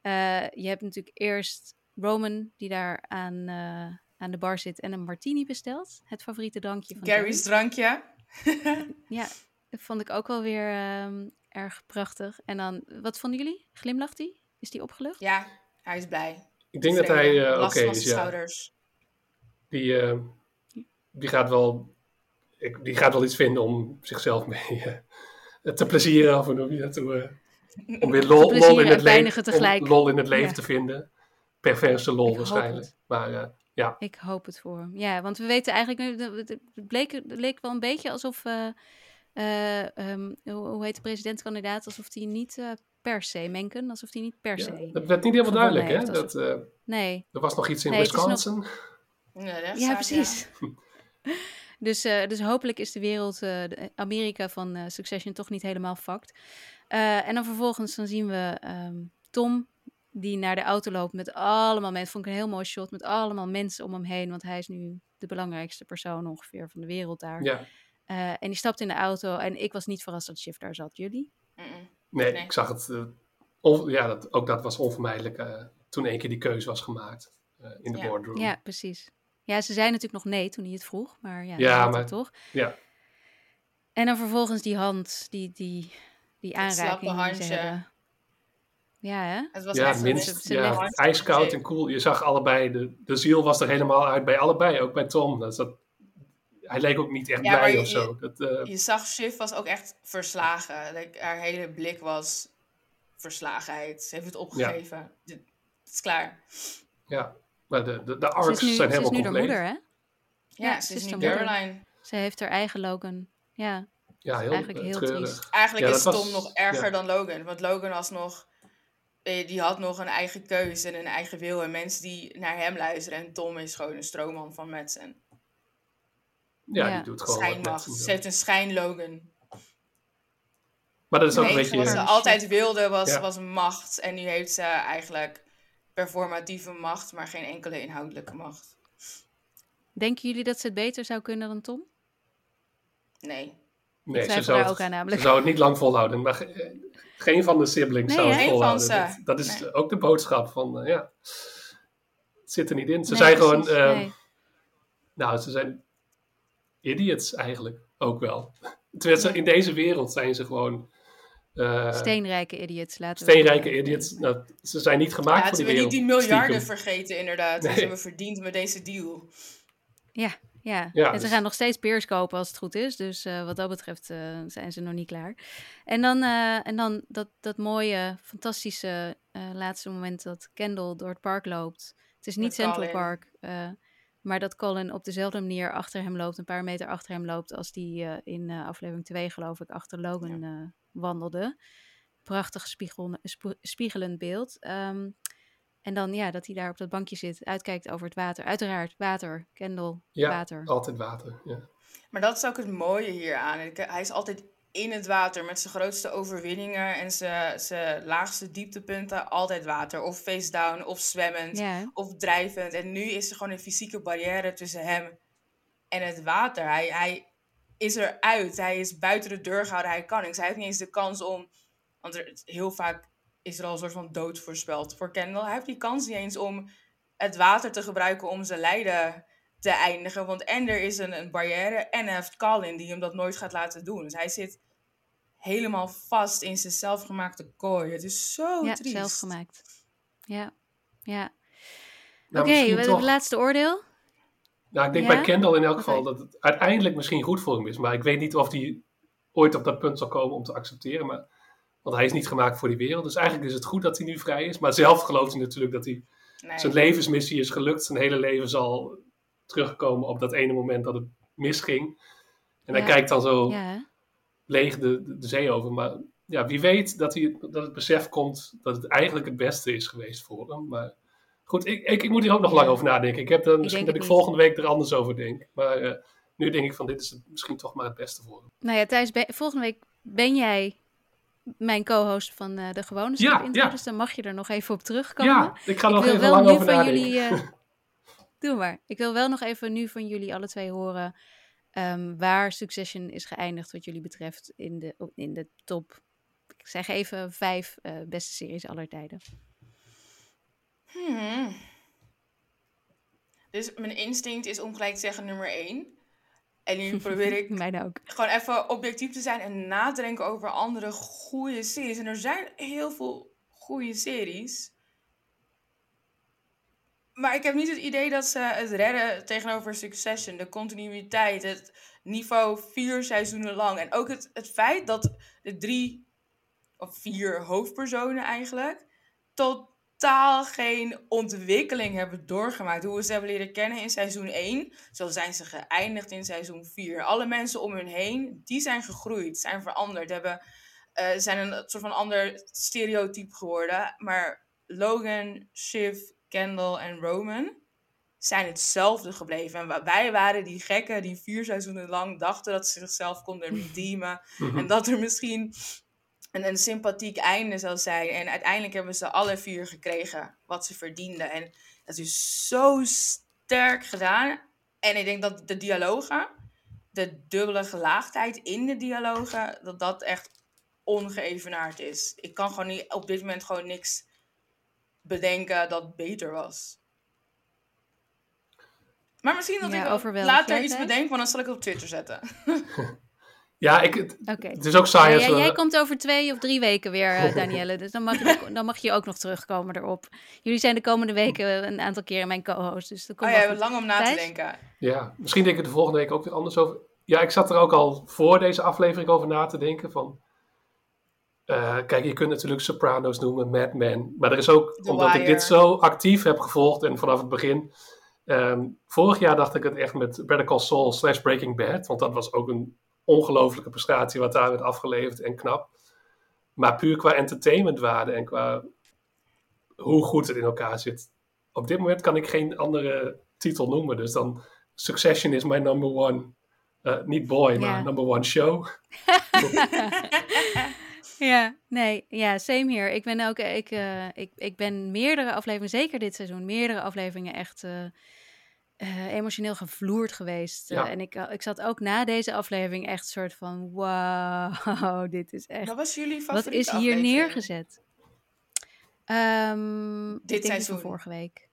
A: Eh, je hebt natuurlijk eerst Roman die daar aan, eh, aan de bar zit en een martini bestelt. Het favoriete drankje van
B: Gary's drankje.
A: Ja, dat vond ik ook wel weer ehm, erg prachtig. En dan, wat vonden jullie? Glimlacht hij? Is die opgelucht?
B: ja, hij is blij.
C: ik denk dat hij eh, oké is, ja.
B: schouders.
C: Die, eh, die, gaat wel, ik, die gaat wel iets vinden om zichzelf mee eh, te plezieren. Of hoe noem je dat? Hoe, eh, om weer lol, in het leven, lol in het leven
A: Ja.
C: te vinden. Perverse lol waarschijnlijk. Maar eh, ja,
A: Ik hoop het voor hem. Ja, want we weten eigenlijk nu, het- bleek, het leek wel een beetje alsof, eh, eh, ehm, hoe, heet de presidentkandidaat, alsof hij niet eh, per se, Menken, alsof hij niet per
C: ja,
A: se.
C: dat werd niet helemaal duidelijk. Hè? Dat, eh,
A: Nee,
C: er was nog iets in
A: Nee, nog-
C: Wisconsin.
B: Ja,
A: precies. Dus, eh, dus hopelijk is de wereld, eh, de- Amerika van eh, Succession, toch niet helemaal fucked. Eh, en dan vervolgens dan zien we ehm, Tom, die naar de auto loopt met allemaal mensen. Vond ik een heel mooi shot, met allemaal mensen om hem heen. Want hij is nu de belangrijkste persoon ongeveer van de wereld daar.
C: Ja,
A: Eh, en die stapt in de auto en ik was niet verrast dat Shift daar zat. Jullie?
C: Nee,
B: Nee.
C: ik zag het. eh, on- ja, dat, ook dat was onvermijdelijk eh, toen één keer die keuze was gemaakt eh, in de
B: Ja.
C: boardroom.
A: Ja, precies. Ja, ze zei natuurlijk nog nee toen hij het vroeg. Maar ja,
C: Ja,
A: ja
C: maar-
A: toch?
C: Ja.
A: En dan vervolgens die hand, die, die, die aanraking die ze
B: handje.
A: hebben. Ja, hè?
B: Het was
C: Ja,
B: echt
A: minst-
B: een
A: ze- ze
C: ja, ijskoud en cool. Je zag allebei, de, de ziel was er helemaal uit bij allebei, ook bij Tom. Dat, dat, hij leek ook niet echt
B: Ja,
C: blij
B: je-
C: of zo. Dat, eh,
B: Je zag Shiv was ook echt verslagen. Like, haar hele blik was verslagenheid. Ze heeft het opgegeven. Het is klaar.
C: ja, maar de, de, de arcs
A: is nu,
C: zijn
A: ze is
C: helemaal
A: nu de
C: compleet.
A: moeder, hè?
B: Ja,
A: Ja,
B: ze
A: ze
B: is
A: is
B: nu. Caroline.
A: Ze heeft haar eigen Logan. Ja,
C: Ja, heel,
A: Eigenlijk heel
C: treurig.
A: triest.
B: Eigenlijk
C: Ja,
B: is
C: dat was-
B: Tom nog erger
C: ja.
B: dan Logan. Want Logan was nog... eh, Die had nog een eigen keuze en een eigen wil. En mensen die naar hem luisteren. En Tom is gewoon een stroomman van Madsen.
C: Ja,
A: Ja.
C: die doet gewoon
B: Schijnmacht. Ze heeft een schijn-Logan.
C: Maar dat is ook een
B: enige wat
C: beetje...
B: ze altijd wilde was,
C: Ja.
B: was macht. En nu heeft ze eigenlijk performatieve macht, maar geen enkele inhoudelijke macht.
A: denken jullie dat ze het beter zou kunnen dan Tom?
B: Nee.
C: Nee, ze zou, het,
A: ook aan namelijk.
C: ze zou het niet lang volhouden. Maar ge- geen van de siblings
A: Nee,
C: zou het
A: hè?
B: Geen van
C: volhouden.
B: ze.
C: Dat, dat is
B: Nee.
C: ook de boodschap van, eh, ja... Het zit er niet in. Ze
A: Nee,
C: zijn
A: precies,
C: gewoon... eh,
A: nee.
C: Nou, ze zijn idiots eigenlijk ook wel. Tenminste, in deze wereld zijn ze gewoon eh,
A: Steenrijke idiots, laten we
C: steenrijke idiots. Nou, ze zijn niet gemaakt
B: Ja,
C: voor die
B: we niet
C: wereld.
B: die miljarden
C: stiekem.
B: vergeten inderdaad. Ze hebben verdiend met deze deal.
A: Ja, ja.
C: Ja,
A: en ze
C: dus-
A: gaan nog steeds peers kopen als het goed is. Dus eh, wat dat betreft eh, zijn ze nog niet klaar. En dan, eh, en dan dat, dat mooie, fantastische eh, laatste moment dat Kendall door het park loopt. Het is niet
B: Met
A: Central
B: Colin.
A: Park, eh, maar dat Colin op dezelfde manier achter hem loopt, een paar meter achter hem loopt, als die eh, in eh, aflevering 2 geloof ik achter Logan eh, wandelde. Prachtig spiegelend beeld. Ehm, en dan ja, dat hij daar op dat bankje zit, uitkijkt over het water. Uiteraard, water, Kendall,
C: Ja,
A: water.
C: altijd water. Ja.
B: Maar dat is ook het mooie hier aan. Hij is altijd in het water met zijn grootste overwinningen en zijn, zijn laagste dieptepunten. Altijd water. Of face down, of zwemmend, of drijvend. En nu is er gewoon een fysieke barrière tussen hem en het water. Hij, hij is eruit. Hij is buiten de deur gehouden. Hij kan niks. Hij heeft niet eens de kans om... Want er, heel vaak is er al een soort van dood voorspeld voor Kendall. Hij heeft die kans niet eens om het water te gebruiken om zijn lijden te eindigen. Want en er is een, een barrière en hij heeft Colin die hem dat nooit gaat laten doen. Dus hij zit helemaal vast in zijn zelfgemaakte kooi. Het is zo
A: ja
B: triest.
A: zelf gemaakt. Ja, ja.
C: Nou,
A: Oké,
C: misschien
A: we
C: toch-
A: het laatste oordeel.
C: Nou, ik denk
A: Ja?
C: bij Kendall in elk geval dat het uiteindelijk misschien goed voor hem is. Maar ik weet niet of hij ooit op dat punt zal komen om te accepteren. Maar, want hij is niet gemaakt voor die wereld. Dus eigenlijk is het goed dat hij nu vrij is. Maar zelf gelooft hij natuurlijk dat hij,
B: Nee.
C: zijn levensmissie is gelukt. Zijn hele leven zal terugkomen op dat ene moment dat het misging. En hij kijkt dan zo
A: Ja,
C: leeg de, de, de zee over. Maar ja, wie weet dat, hij, dat het besef komt dat het eigenlijk het beste is geweest voor hem. Maar goed, ik, ik, ik moet hier ook nog
A: Ja.
C: lang over nadenken. Ik heb er misschien dat ik
A: niet.
C: volgende week er anders over denk. Maar, eh, nu denk ik van dit is het misschien toch maar het beste voor hem.
A: Nou ja, Thijs, ben- volgende week ben jij mijn co-host van eh, de gewone
C: Ja,
A: Intro,
C: ja.
A: dus dan mag je er nog even op terugkomen.
C: Ja, ik ga
A: ik
C: nog
A: wil
C: even
A: wel
C: lang
A: nu
C: over
A: van
C: nadenken.
A: jullie. eh, doe maar. Ik wil wel nog even nu van jullie alle twee horen. ehm, waar Succession is geëindigd, wat jullie betreft, in de, in de top. Ik zeg even vijf eh, beste series aller tijden.
B: Hmm. Dus mijn instinct is om gelijk te zeggen nummer één. En nu probeer ik
A: Mij ook.
B: gewoon even objectief te zijn en na te denken over andere goede series. En er zijn heel veel goede series. Maar ik heb niet het idee dat ze het redden tegenover Succession. De continuïteit, het niveau vier seizoenen lang. En ook het, het feit dat de drie of vier hoofdpersonen eigenlijk totaal geen ontwikkeling hebben doorgemaakt. Hoe we ze hebben leren kennen in seizoen 1, zo zijn ze geëindigd in seizoen 4. Alle mensen om hun heen, die zijn gegroeid, zijn veranderd, hebben, eh, zijn een soort van ander stereotype geworden. Maar Logan, Shiv, Kendall en Roman zijn hetzelfde gebleven. En wij waren die gekken die vier seizoenen lang dachten dat ze zichzelf konden redeemen.
C: Mhm.
B: En dat er misschien een, een sympathiek einde zou zijn. En uiteindelijk hebben ze alle vier gekregen wat ze verdienden. En dat is zo sterk gedaan. En ik denk dat de dialogen, de dubbele gelaagdheid in de dialogen, dat dat echt ongeëvenaard is. Ik kan gewoon niet, op dit moment gewoon niks bedenken dat beter was. Maar misschien dat
A: Ja,
B: ik later iets bedenk, want dan zal ik het op Twitter zetten.
C: Ja, ik, het,
A: Oké.
C: het is ook saai
A: Ja,
C: als
A: ja,
C: we-
A: jij komt over twee of drie weken weer, eh, Danielle. Dus dan mag, je, dan mag je ook nog terugkomen erop. Jullie zijn de komende weken een aantal keren mijn co-host. Dus dat
B: Oh ja, lang om na te denken.
C: Ja, misschien denk ik er de volgende week ook weer anders over. Ja, ik zat er ook al voor deze aflevering over na te denken van... eh, kijk, je kunt natuurlijk Sopranos noemen, Mad Men. Maar er is ook,
B: The
C: omdat ik dit zo actief heb gevolgd en vanaf het begin... ehm, vorig jaar dacht ik het echt met Better Call Saul slash Breaking Bad. Want dat was ook een ongelofelijke prestatie wat daar werd afgeleverd en knap. Maar puur qua entertainmentwaarde en qua hoe goed het in elkaar zit. Op dit moment kan ik geen andere titel noemen. Dus dan Succession is mijn number one. eh, niet boy, maar number one show.
A: Ja, nee, ja, same hier. Ik ben ook, ik, eh, ik, ik ben meerdere afleveringen, zeker dit seizoen, meerdere afleveringen echt eh, eh, emotioneel gevloerd geweest. Eh, en ik, ik zat ook na deze aflevering echt soort van, wow, dit is echt,
B: Wat was jullie
A: wat is hier
B: aflevering?
A: neergezet? Ehm, die
B: seizoen.
A: van vorige week.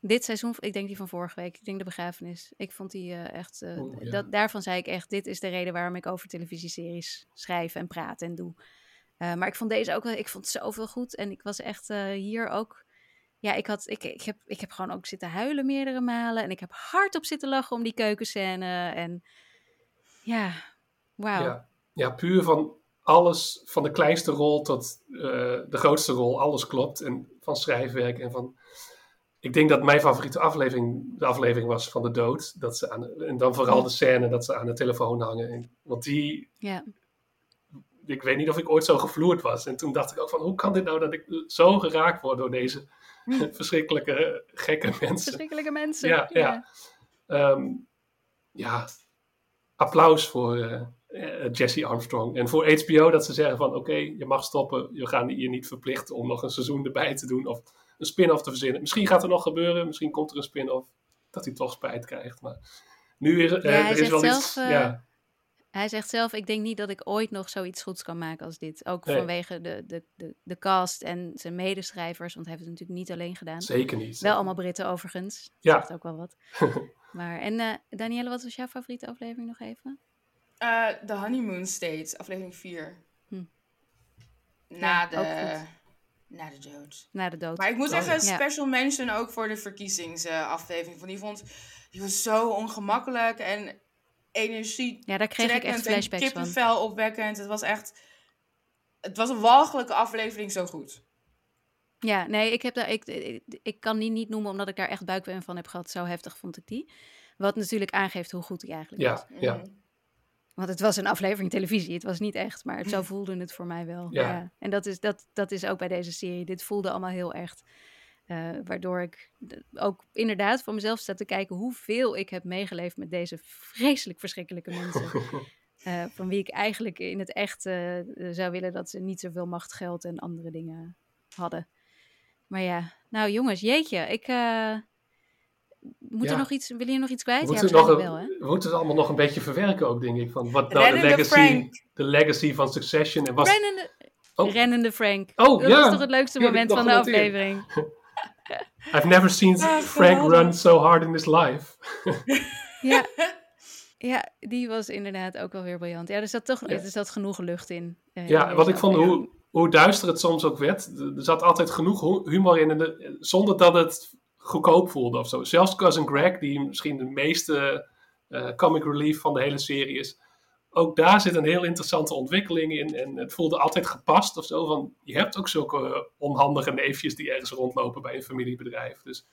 A: Dit seizoen, ik denk die van vorige week. Ik denk de begrafenis. Ik vond die eh, echt. eh,
C: ja.
A: dat, daarvan zei ik echt: dit is de reden waarom ik over televisieseries schrijf en praat en doe. Eh, maar ik vond deze ook wel. Ik vond zoveel goed. En ik was echt eh, hier ook. Ja, ik, had, ik, ik, heb, ik heb gewoon ook zitten huilen meerdere malen. En ik heb hardop zitten lachen om die keukenscène. En ja, wauw.
C: Ja. ja, puur van alles, van de kleinste rol tot eh, de grootste rol, alles klopt. En van schrijfwerk en van... Ik denk dat mijn favoriete aflevering de aflevering was van de dood. Dat ze aan, en dan vooral de scène dat ze aan de telefoon hangen. En, want die,
A: Ja.
C: ik weet niet of ik ooit zo gevloerd was. En toen dacht ik ook van, hoe kan dit nou dat ik zo geraakt word door deze verschrikkelijke gekke mensen.
A: Verschrikkelijke mensen.
C: Ja, ja. Ehm, ja, applaus voor eh, eh, Jesse Armstrong. En voor HBO dat ze zeggen van, oké, je mag stoppen. We gaan je niet verplichten om nog een seizoen erbij te doen. Of een spin-off te verzinnen. Misschien gaat er nog gebeuren. Misschien komt er een spin-off dat hij toch spijt krijgt. Maar nu is, eh,
A: Ja,
C: er is wel
A: zelf,
C: iets...
A: eh,
C: ja,
A: Hij zegt zelf, ik denk niet dat ik ooit nog zoiets goeds kan maken als dit. Ook
C: Nee.
A: vanwege de, de, de, de cast en zijn medeschrijvers. Want hij heeft het natuurlijk niet alleen gedaan.
C: zeker niet.
A: Wel allemaal Britten overigens. Dat
C: Ja.
A: zegt ook wel wat. maar, en eh Danielle, wat was jouw favoriete aflevering nog even?
B: Eh, De Honeymoon State, aflevering 4.
A: Hm.
B: Na,
A: Ja,
B: de, na de dood.
A: Na de dood.
B: Maar ik moet
C: Oh,
B: zeggen,
A: ja.
B: special mention ook voor de verkiezingsaflevering. Want die vond die was zo ongemakkelijk en energie
A: ja, daar kreeg ik echt flashbacks van.
B: kippenvel opwekkend. Het was echt... Het was een walgelijke aflevering zo goed.
A: Ja, nee, ik, heb daar, ik, ik, ik kan die niet noemen omdat ik daar echt buikpijn van heb gehad. Zo heftig vond ik die. Wat natuurlijk aangeeft hoe goed die eigenlijk was.
C: Ja, ja.
B: Mhm.
A: Want het was een aflevering televisie. Het was niet echt, maar zo voelde het voor mij wel.
C: Ja.
A: Ja. En dat is, dat, dat is ook bij deze serie. Dit voelde allemaal heel echt. Uh, waardoor ik ook inderdaad voor mezelf sta te kijken hoeveel ik heb meegeleefd met deze vreselijk verschrikkelijke mensen. Uh, van wie ik eigenlijk in het echt uh, zou willen dat ze niet zoveel macht, geld en andere dingen hadden. Maar ja, nou jongens, jeetje, ik. moet ja. er nog iets, wil je nog iets kwijt?
C: Ja, nog wel, hè? we moeten het allemaal nog een beetje verwerken ook, denk ik. Van wat nou de legacy, de legacy van Succession en was...
A: Rennende, oh. Rennende Frank. Oh, dat ja. is toch het leukste moment van de aflevering.
C: I've never seen oh, Frank run so hard in his life.
A: ja. ja, die was inderdaad ook wel weer briljant. Ja, er zat toch ja. er zat genoeg lucht in.
C: Uh, ja, in wat ik vond, hoe, hoe duister het soms ook werd, er zat altijd genoeg humor in, de, zonder dat het goedkoop voelde of zo. Zelfs Cousin Greg, die misschien de meeste uh, comic relief van de hele serie is, ook daar zit een heel interessante ontwikkeling in. En het voelde altijd gepast of zo. Van, je hebt ook zulke onhandige neefjes die ergens rondlopen bij een familiebedrijf. Dus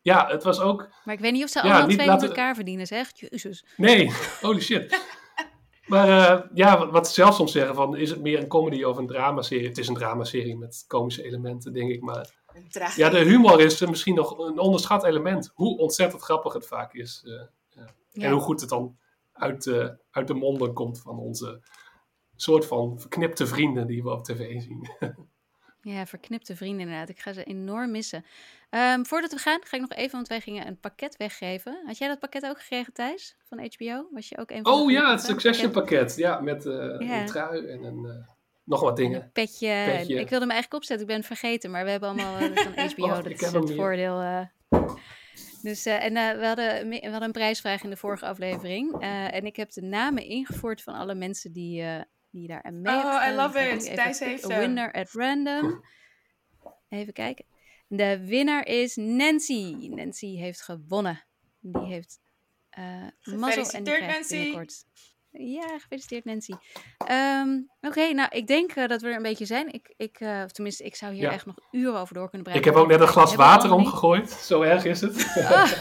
C: ja, het was ook...
A: Maar ik weet niet of ze ja, allemaal twee laten... elkaar verdienen, zeg. Jezus.
C: Nee, holy shit. maar uh, ja, wat ze zelf soms zeggen van, is het meer een comedy of een dramaserie? Het is een dramaserie met komische elementen, denk ik. Maar ja, de humor is misschien nog een onderschat element. Hoe ontzettend grappig het vaak is. Uh, ja. En hoe goed het dan uit de, uit de monden komt van onze soort van verknipte vrienden die we op tv zien.
A: ja, verknipte vrienden inderdaad. Ik ga ze enorm missen. Um, voordat we gaan, ga ik nog even, want wij gingen een pakket weggeven. Had jij dat pakket ook gekregen, Thijs, van HBO? Was je ook een van
C: Oh ja, het Succession pakket. Ja, met uh, ja. een trui en een... Uh, nog wat dingen.
A: Een petje. petje. Ik wilde hem eigenlijk opzetten, ik ben het vergeten. Maar we hebben allemaal uh, van HBO, oh, dat is het voordeel. Dus, uh, en uh, we, hadden, we hadden een prijsvraag in de vorige aflevering. Uh, en ik heb de namen ingevoerd van alle mensen die, die daar aan mee
B: Oh, I love it. Thijs heeft
A: A winner at random. Even kijken. De winnaar is Nancy. Nancy heeft gewonnen. Die heeft mazzel en die krijgt Nancy. binnenkort ja, gefeliciteerd Nancy. Um, Oké, nou ik denk uh, dat we er een beetje zijn. Ik, ik, uh, tenminste, ik zou hier ja. echt nog uren over door kunnen
C: praten. Ik heb ook net een glas water omgegooid. Zo erg is het. Ah.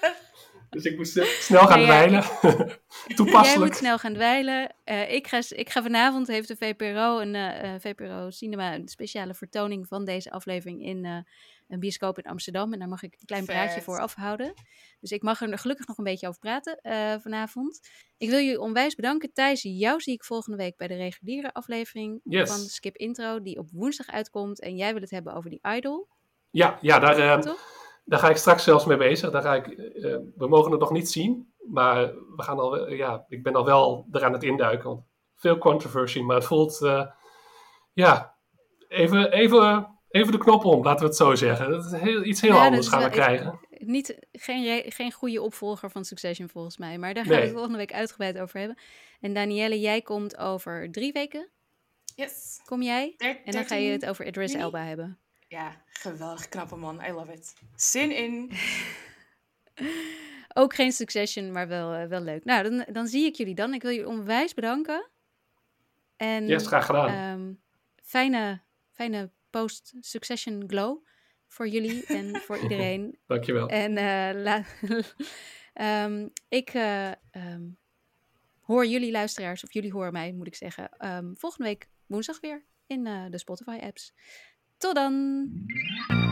C: dus ik moest snel gaan dweilen. Toepasselijk.
A: Jij moet snel gaan dweilen. Uh, ik, ga, ik ga vanavond, heeft de VPRO, een VPRO Cinema, een speciale vertoning van deze aflevering in een bioscoop in Amsterdam. En daar mag ik een klein praatje voor afhouden. Dus ik mag er gelukkig nog een beetje over praten uh, vanavond. Ik wil je onwijs bedanken. Thijs, jou zie ik volgende week bij de reguliere aflevering van Skip Intro. Die op woensdag uitkomt. En jij wil het hebben over die Idol.
C: Ja, ja daar, uh, daar ga ik straks zelfs mee bezig. Daar ga ik, uh, we mogen het nog niet zien. Maar we gaan al, ja, ik ben al wel eraan het induiken. Want veel controversie. Maar het voelt, ja, even... even even de knop om, laten we het zo zeggen. Dat is heel, iets heel anders gaan we krijgen.
A: Niet, geen, geen goede opvolger van Succession volgens mij. Maar daar gaan we het volgende week uitgebreid over hebben. En Danielle, jij komt over drie weken.
B: Yes.
A: Kom jij? en dan ga je het over Idris Elba hebben.
B: Ja, geweldig knappe man. I love it. Zin in.
A: Ook geen Succession, maar wel, uh, wel leuk. Nou, dan, dan zie ik jullie dan. Ik wil jullie onwijs bedanken. En,
C: yes, graag gedaan.
A: Um, fijne, fijne post-Succession glow voor jullie en voor iedereen.
C: Dankjewel.
A: En uh, um, ik uh, um, hoor jullie luisteraars, of jullie horen mij, moet ik zeggen, um, volgende week woensdag weer in uh, de Spotify-apps. Tot dan!